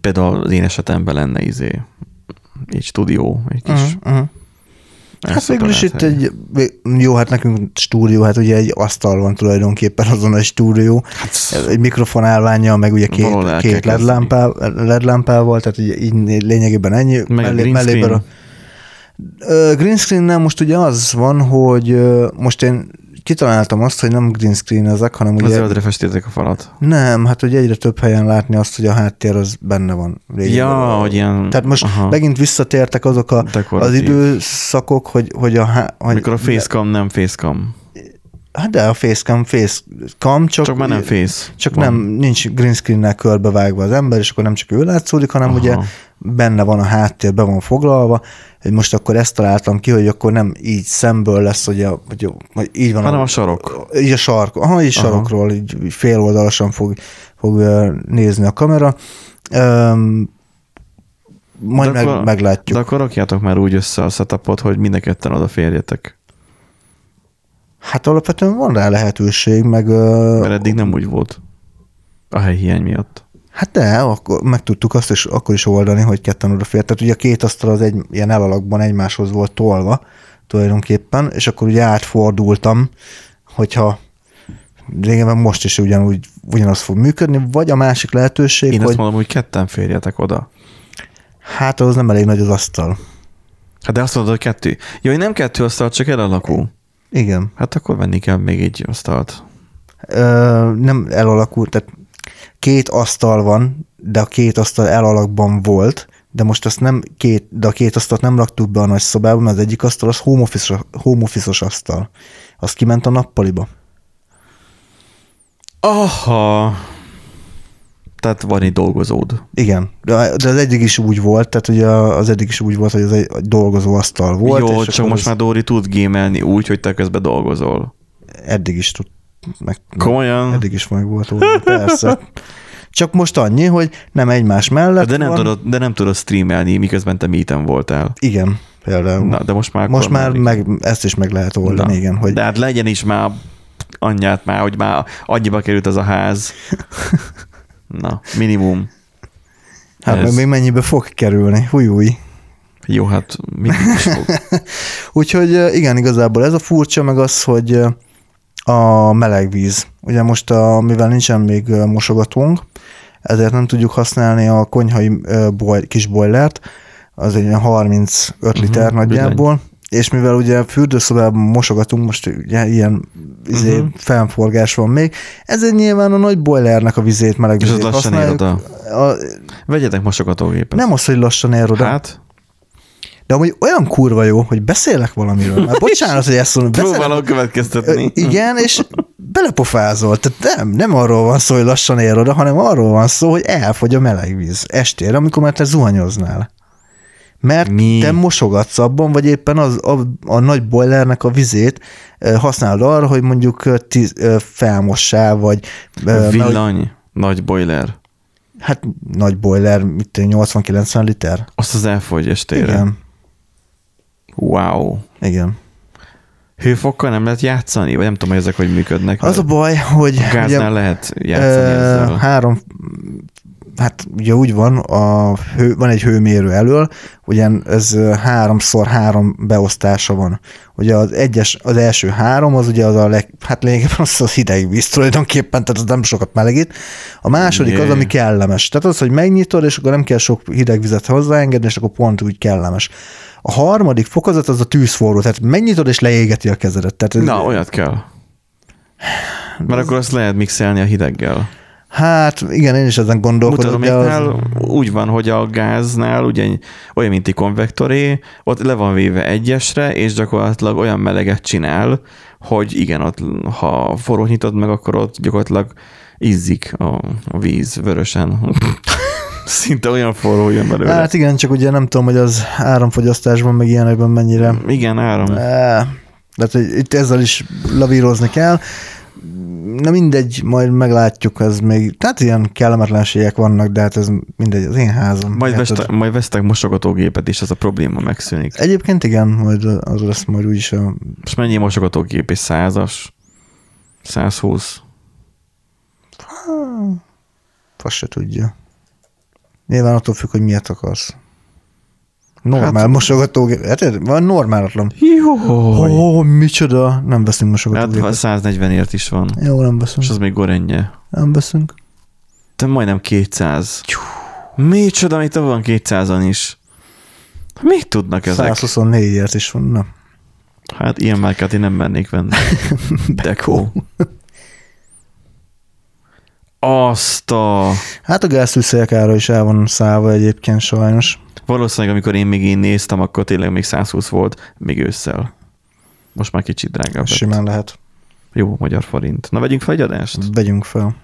például az én esetemben lenne izé egy stúdió, egy kis uh-huh, uh-huh. Hát végül is itt egy, jó, hát nekünk stúdió, hát ugye egy asztal van tulajdonképpen azon a stúdió, hát, egy mikrofon állványa, meg ugye két, két LED, lámpá, LED lámpával, tehát ugye így lényegében ennyi. Meg mellé, a green screen. A, green screen nem most ugye az van, hogy most én kitaláltam azt, hogy nem green screen ezek, hanem ugye... Zöldre festétek a falat. Nem, hát hogy egyre több helyen látni azt, hogy a háttér az benne van. Régen. Ja, hogy ilyen... Tehát most aha. megint visszatértek azok a, az időszakok, hogy, hogy a... Hogy Mikor a facecam nem facecam. Hát de a facecam facecam, csak, csak már nem face. Csak van. nem, nincs green screen-nel körbevágva az ember, és akkor nem csak ő látszódik, hanem Aha. ugye benne van a háttér, be van foglalva, hogy most akkor ezt találtam ki, hogy akkor nem így szemből lesz, hogy, a, hogy, hogy így van. Hanem a, a sarok. Így a sark, aha, így Aha. sarokról, így fél oldalasan fog, fog nézni a kamera. Um, majd de meg, akkor, meglátjuk. De akkor rakjátok már úgy össze a setupot, hogy mind a ketten odaférjetek. Hát alapvetően van rá lehetőség, meg... Mert eddig nem úgy volt. A hiány miatt. Hát de, akkor meg tudtuk azt is, akkor is oldani, hogy ketten odafért. Tehát ugye a két asztal az egy ilyen elalakban egymáshoz volt tolva tulajdonképpen, és akkor ugye átfordultam, hogyha régen most is ugyanúgy, ugyanaz fog működni, vagy a másik lehetőség, Én hogy... azt mondom, hogy ketten férjetek oda. Hát az nem elég nagy az asztal. Hát de azt mondod, hogy kettő. Jó, nem kettő asztal, csak elalakú. Igen. Hát akkor venni kell még egy asztalt. Ö, nem elalakult, tehát két asztal van, de a két asztal elalakban volt, de most azt nem két, de a két asztalt nem raktuk be a nagy szobába, mert az egyik asztal az home office, home office asztal. Az kiment a nappaliba. Aha. Tehát van egy dolgozód. Igen, de az eddig is úgy volt, tehát ugye az eddig is úgy volt, hogy ez egy dolgozó asztal volt. Jó, csak most ez... már Dóri tud gémelni úgy, hogy te közben dolgozol. Eddig is tud. Meg, Komolyan? Eddig is meg volt, persze. Csak most annyi, hogy nem egymás mellett de nem, van. Tudod, de nem tudod streamelni, miközben te meeten voltál. Igen, például. Na, de most már... Most már meg, ezt is meg lehet oldani, Na, igen. Hogy... De hát legyen is már anyját már, hogy már annyiba került az a ház. (laughs) Na, minimum. Hát Ez... még mennyibe fog kerülni? Húj, húj. Jó, hát mindig is fog. (laughs) Úgyhogy igen, igazából ez a furcsa, meg az, hogy a meleg víz. Ugye most, a, mivel nincsen még mosogatónk, ezért nem tudjuk használni a konyhai boj, kis boilert, az egy olyan 35 liter Mhm, nagyjából, és mivel ugye fürdőszobában mosogatunk, most ugye ilyen izé, Mhm. fennforgás van még, ezért nyilván a nagy boilernek a vizét, meleg És az vizét lassan ér oda. A, Vegyetek mosogatógépet. nem az, hogy lassan ér oda, hát. Hát, de amúgy olyan kurva jó, hogy beszélek valamiről. Már bocsánat, hogy ezt mondom, beszélek, próbálok következtetni. igen, és belepofázol. Tehát nem, nem arról van szó, hogy lassan ér oda, hanem arról van szó, hogy elfogy a meleg víz estére, amikor már te zuhanyoznál. Mert Mi? te mosogatsz abban, vagy éppen az, a, a nagy boilernek a vizét használod arra, hogy mondjuk tíz, felmossál, vagy Villany, nagy boiler. hát nagy boiler, mit tudom, 80-90 liter. Azt az elfogy estére. Igen, Wow. igen. Hőfokkal nem lehet játszani? Vagy nem tudom, hogy ezek hogy működnek. Az a baj, hogy a gáznál lehet játszani Ö, ezzel. Három, hát ugye úgy van, a hő, van egy hőmérő elől, ugye ez háromszor három beosztása van. Ugye az egyes, az első három, az ugye az a leg, hát lényegében az, az hideg víz tulajdonképpen, tehát az nem sokat melegít. A második az, Jé. ami kellemes. Tehát az, hogy megnyitod, és akkor nem kell sok hideg vizet hozzáengedni, és akkor pont úgy kellemes. A harmadik fokozat az a tűzforró, tehát megnyitod, és leégeti a kezedet. Tehát ez- Na, olyat kell. Mert akkor azt lehet mixelni a hideggel. Hát igen, én is ezen gondolkodom. de az- Mutatomiknál úgy van, hogy a gáznál ugye olyan, mint egy konvektoré, ott le van véve egyesre, és gyakorlatilag olyan meleget csinál, hogy igen, ott, ha forrót nyitod meg, akkor ott gyakorlatilag izzik a, a víz vörösen. Szinte olyan forró jön belőle. Hát igen, csak ugye nem tudom, hogy az áramfogyasztásban, meg ilyenekben mennyire. igen, áram. Eh, Tehát hogy itt ezzel is lavírozni kell. Na mindegy, majd meglátjuk, ez még, tehát ilyen kellemetlenségek vannak, de hát ez mindegy, az én házam. Majd, veste, majd vesztek mosogatógépet, és az a probléma megszűnik. Egyébként igen, majd az lesz majd úgyis a... És mennyi mosogatógép? Egy százas? 120? Fasz se tudja. Nyilván attól függ, hogy miért akarsz. Normál hát, Hát- mosogatógép. Hát van normálatlan. Jó! Ó, oh, micsoda. Nem veszünk Hát mosogatógépet. 140ért is van. Jó, nem veszünk. És az még gorenje. Nem veszünk. Te majdnem 200. Micsoda, itt van 200-an is. Mit tudnak ezek? 124-ért is van. Na. Hát ilyen márkát én nem mennék venni. (laughs) Dekó. Azt a... Hát a gázfűszerek ára is el van szállva egyébként sajnos. Valószínűleg, amikor én még én néztem, akkor tényleg még 120 volt, még ősszel. Most már kicsit drágább. Ez lett. simán lehet. Jó magyar forint. Na, vegyünk fel egy adást? Vegyünk fel.